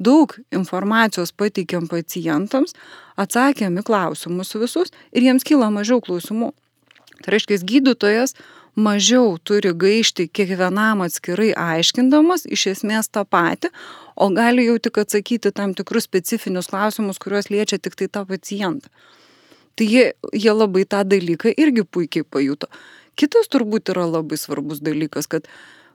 daug informacijos pateikėm pacientams, atsakėm į klausimus visus ir jiems kyla mažiau klausimų. Tai reiškia, gydytojas mažiau turi gaišti kiekvienam atskirai aiškindamas iš esmės tą patį, o gali jau tik atsakyti tam tikrus specifinius klausimus, kuriuos liečia tik tai tą pacientą. Tai jie, jie labai tą dalyką irgi puikiai pajuto. Kitas turbūt yra labai svarbus dalykas, kad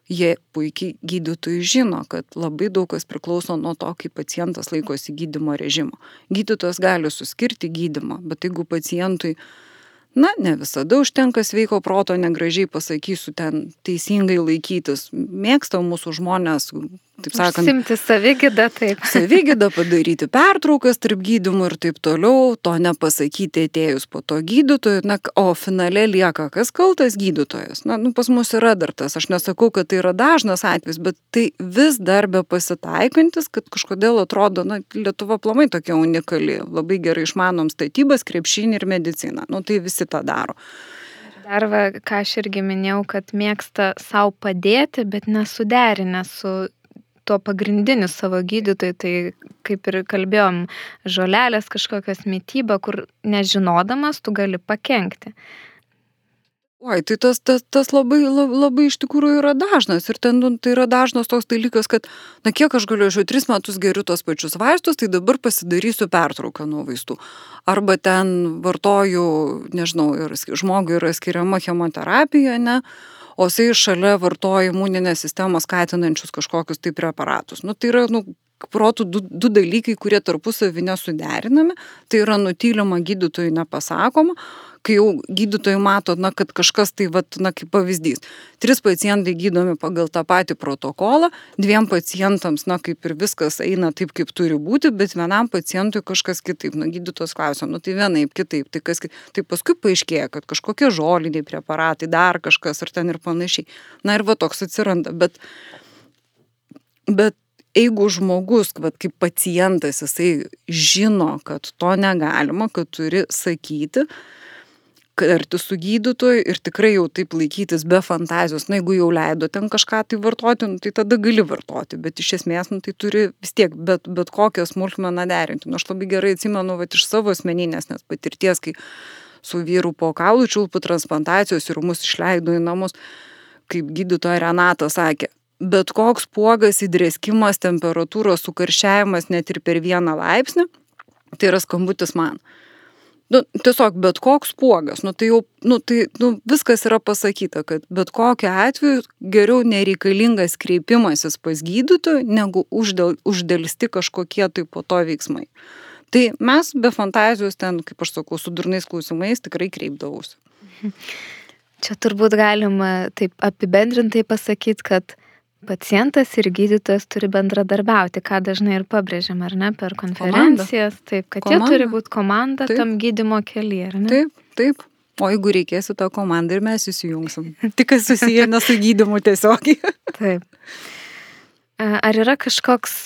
jie puikiai gydytojai žino, kad labai daug kas priklauso nuo to, kaip pacientas laikosi gydimo režimo. Gydytojas gali suskirti gydimą, bet jeigu pacientui, na, ne visada užtenka sveiko proto, negražiai pasakysiu, ten teisingai laikytis, mėgsta mūsų žmonės taip sakant. Simti savygidą, taip. Savygidą padaryti pertraukas tarp gydimų ir taip toliau, to nepasakyti atėjus po to gydytojui, na, o finale lieka kas kaltas gydytojas. Na, nu, pas mus yra dar tas, aš nesakau, kad tai yra dažnas atvejis, bet tai vis dar be pasitaikantis, kad kažkodėl atrodo, na, Lietuva plamai tokia unikali, labai gerai išmanom statybas, krepšinį ir mediciną. Nu, tai visi tą daro. Dar, va, ką aš irgi minėjau, kad mėgsta savo padėti, bet nesuderinę su tuo pagrindiniu savo gydytoju, tai kaip ir kalbėjom, žolelės kažkokios mytyba, kur nežinodamas tu gali pakengti. Oi, tai tas, tas, tas labai, labai iš tikrųjų yra dažnas. Ir ten nu, tai yra dažnas toks dalykas, kad, na kiek aš galiu, aš jau tris metus geriu tos pačius vaistus, tai dabar pasidarysiu pertrauką nuo vaistų. Arba ten vartoju, nežinau, ir žmogui yra skiriama chemoterapija, ne, o jisai šalia vartoja imuninę sistemą skatinančius kažkokius tai preparatus. Nu, tai yra, nu, protų du, du dalykai, kurie tarpusavį nesuderinami, tai yra nutylima gydytojui nepasakoma, kai jau gydytojai mato, na, kad kažkas tai, vat, na, kaip pavyzdys. Tris pacientai gydomi pagal tą patį protokolą, dviem pacientams, na, kaip ir viskas eina taip, kaip turi būti, bet vienam pacientui kažkas kitaip. Na, gydytos klausia, nu, tai vienaip, kitaip, tai kas kitaip. Tai paskui paaiškėja, kad kažkokie žoliniai preparatai, dar kažkas ir ten ir panašiai. Na, ir va toks atsiranda, bet, bet jeigu žmogus, vat, kaip pacientas, jisai žino, kad to negalima, kad turi sakyti, kartu su gydytoju ir tikrai jau taip laikytis be fantazijos, na jeigu jau leido ten kažką tai vartoti, nu, tai tada gali vartoti, bet iš esmės nu, tai turi vis tiek bet, bet kokią smulkmeną derinti. Nu, aš labai gerai atsimenu vat, iš savo asmeninės nes patirties, kai su vyru po kaulų čiulpų transplantacijos ir mus išleido į namus, kaip gydytoja Renata sakė, bet koks puogas, įdrėskimas, temperatūros sukaršiavimas net ir per vieną laipsnį, tai yra skambutis man nu, tiesiog bet koks puogas, nu, tai jau nu, tai, nu, viskas yra pasakyta, kad bet kokiu atveju geriau nereikalingas kreipimasis pas gydytojų, negu uždėl, uždėlsti kažkokie tai po to veiksmai. Tai mes be fantazijos ten, kaip aš sakau, su durnais klausimais tikrai kreipdavausi. Čia turbūt galima taip apibendrintai pasakyti, kad pacientas ir gydytojas turi bendradarbiauti, ką dažnai ir pabrėžiam, ar ne, per konferencijas, komanda. taip, kad komanda. jie turi būti komanda taip. tam gydimo kelyje, ar ne? Taip, taip. O jeigu reikės tą komandą ir mes įsijungsim. Tik kas susiję ne su gydymu tiesiogiai. taip. Ar yra kažkoks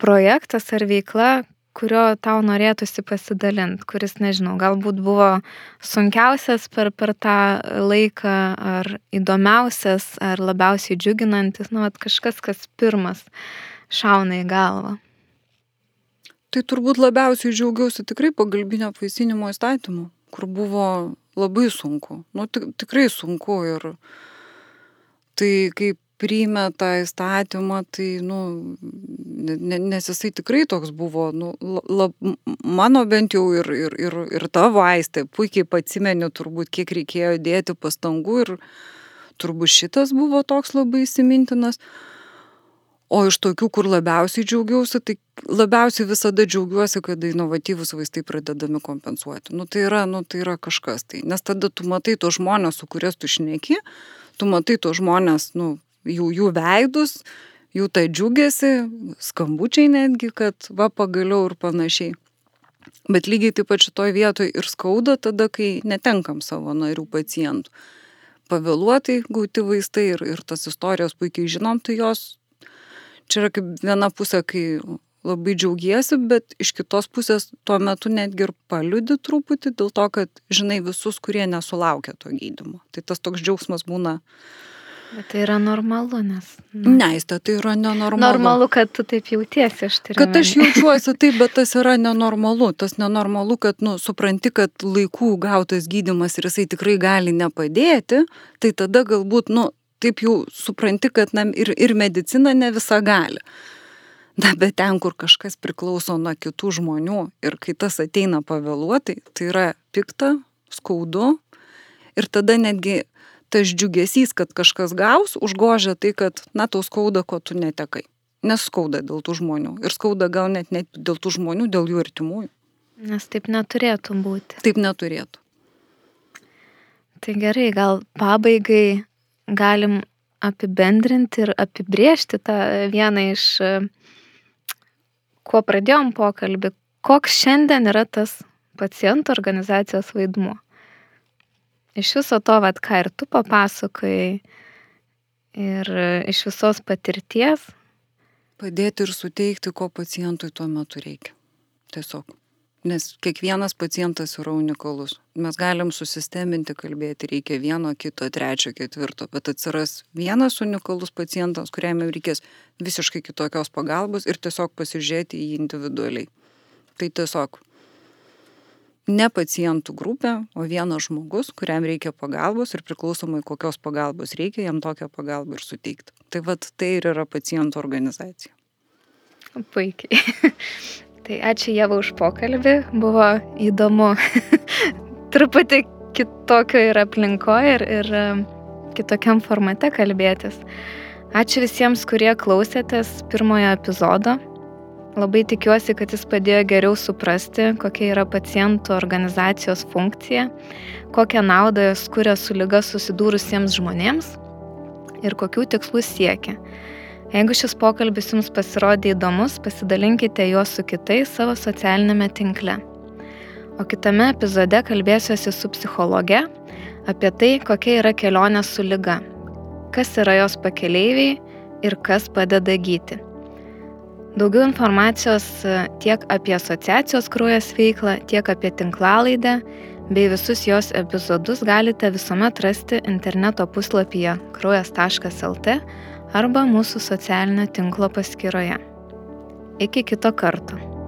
projektas ar veikla, kurio tau norėtųsi pasidalint, kuris, nežinau, galbūt buvo sunkiausias per, per tą laiką, ar įdomiausias, ar labiausiai džiuginantis, nu, vat, kažkas, kas pirmas šauna į galvą. Tai turbūt labiausiai džiaugiausi tikrai pagalbinio apvaisinimo įstatymu, kur buvo labai sunku, nu, tikrai sunku ir tai kaip priėmė tą įstatymą, tai, nu, nes jisai tikrai toks buvo, nu, lab, mano bent jau ir, ir, ir, ir tavo aistė, puikiai atsimeni turbūt, kiek reikėjo dėti pastangų ir turbūt šitas buvo toks labai įsimintinas. O iš tokių, kur labiausiai džiaugiausi, tai labiausiai visada džiaugiuosi, kad inovatyvus vaistai pradedami kompensuoti. Nu, tai, yra, nu, tai yra kažkas tai. Nes tada tu matai tos žmonės, su kurias tu šneki, tu matai tos žmonės, nu, jų, jų veidus, jų tą džiugėsi, skambučiai netgi, kad va pagaliau ir panašiai. Bet lygiai taip pat šitoj vietoje ir skauda tada, kai netenkam savo narių pacientų. Pavėluotai gauti vaistai ir, ir tas istorijos puikiai žinom, tai jos čia yra kaip viena pusė, kai labai džiaugiesi, bet iš kitos pusės tuo metu netgi ir paliudi truputį dėl to, kad žinai visus, kurie nesulaukia to gydimo. Tai tas toks džiaugsmas būna Bet tai yra normalu, nes. Nu, Neista, tai yra nenormalu. Normalu, kad tu taip jautiesi, aš turiu. Kad aš jaučiuosi taip, bet tas yra nenormalu. Tas nenormalu, kad, nu, supranti, kad laikų gautas gydimas ir jisai tikrai gali nepadėti, tai tada galbūt, nu, taip jau supranti, kad na, ir, ir medicina ne visa gali. Na, bet ten, kur kažkas priklauso nuo kitų žmonių ir kai tas ateina pavėluotai, tai yra pikta, skaudu ir tada netgi tas džiugesys, kad kažkas gaus, užgožia tai, kad, na, tau skauda, ko tu netekai. Nes skauda dėl tų žmonių. Ir skauda gal net, net dėl tų žmonių, dėl jų artimųjų. Nes taip neturėtų būti. Taip neturėtų. Tai gerai, gal pabaigai galim apibendrinti ir apibriežti tą vieną iš, kuo pradėjom pokalbį, koks šiandien yra tas pacientų organizacijos vaidmuo. Iš viso to, vad, ką ir tu papasakojai, ir iš visos patirties. Padėti ir suteikti, ko pacientui tuo metu reikia. Tiesiog. Nes kiekvienas pacientas yra unikalus. Mes galim susisteminti, kalbėti reikia vieno, kito, trečio, ketvirto, bet atsiras vienas unikalus pacientas, kuriam reikės visiškai kitokios pagalbos ir tiesiog pasižiūrėti į jį individualiai. Tai tiesiog ne pacientų grupė, o vienas žmogus, kuriam reikia pagalbos ir priklausomai kokios pagalbos reikia, jam tokią pagalbą ir suteikti. Tai vad tai ir yra pacientų organizacija. Puikiai. Tai ačiū Jeva už pokalbį, buvo įdomu truputį kitokio ir aplinkoje ir, ir um, kitokiam formate kalbėtis. Ačiū visiems, kurie klausėtės pirmojo epizodo. Labai tikiuosi, kad jis padėjo geriau suprasti, kokia yra pacientų organizacijos funkcija, kokią naudą jos kuria su lyga susidūrusiems žmonėms ir kokių tikslų siekia. Jeigu šis pokalbis jums pasirodė įdomus, pasidalinkite juos su kitais savo socialinėme tinkle. O kitame epizode kalbėsiuosi su psichologe apie tai, kokia yra kelionė su lyga, kas yra jos pakeleiviai ir kas padeda gyti. Daugiau informacijos tiek apie asociacijos kraujas veiklą, tiek apie tinklalaidę bei visus jos epizodus galite visuomet rasti interneto puslapyje kraujas.lt arba mūsų socialinio tinklo paskyroje. Iki kito karto.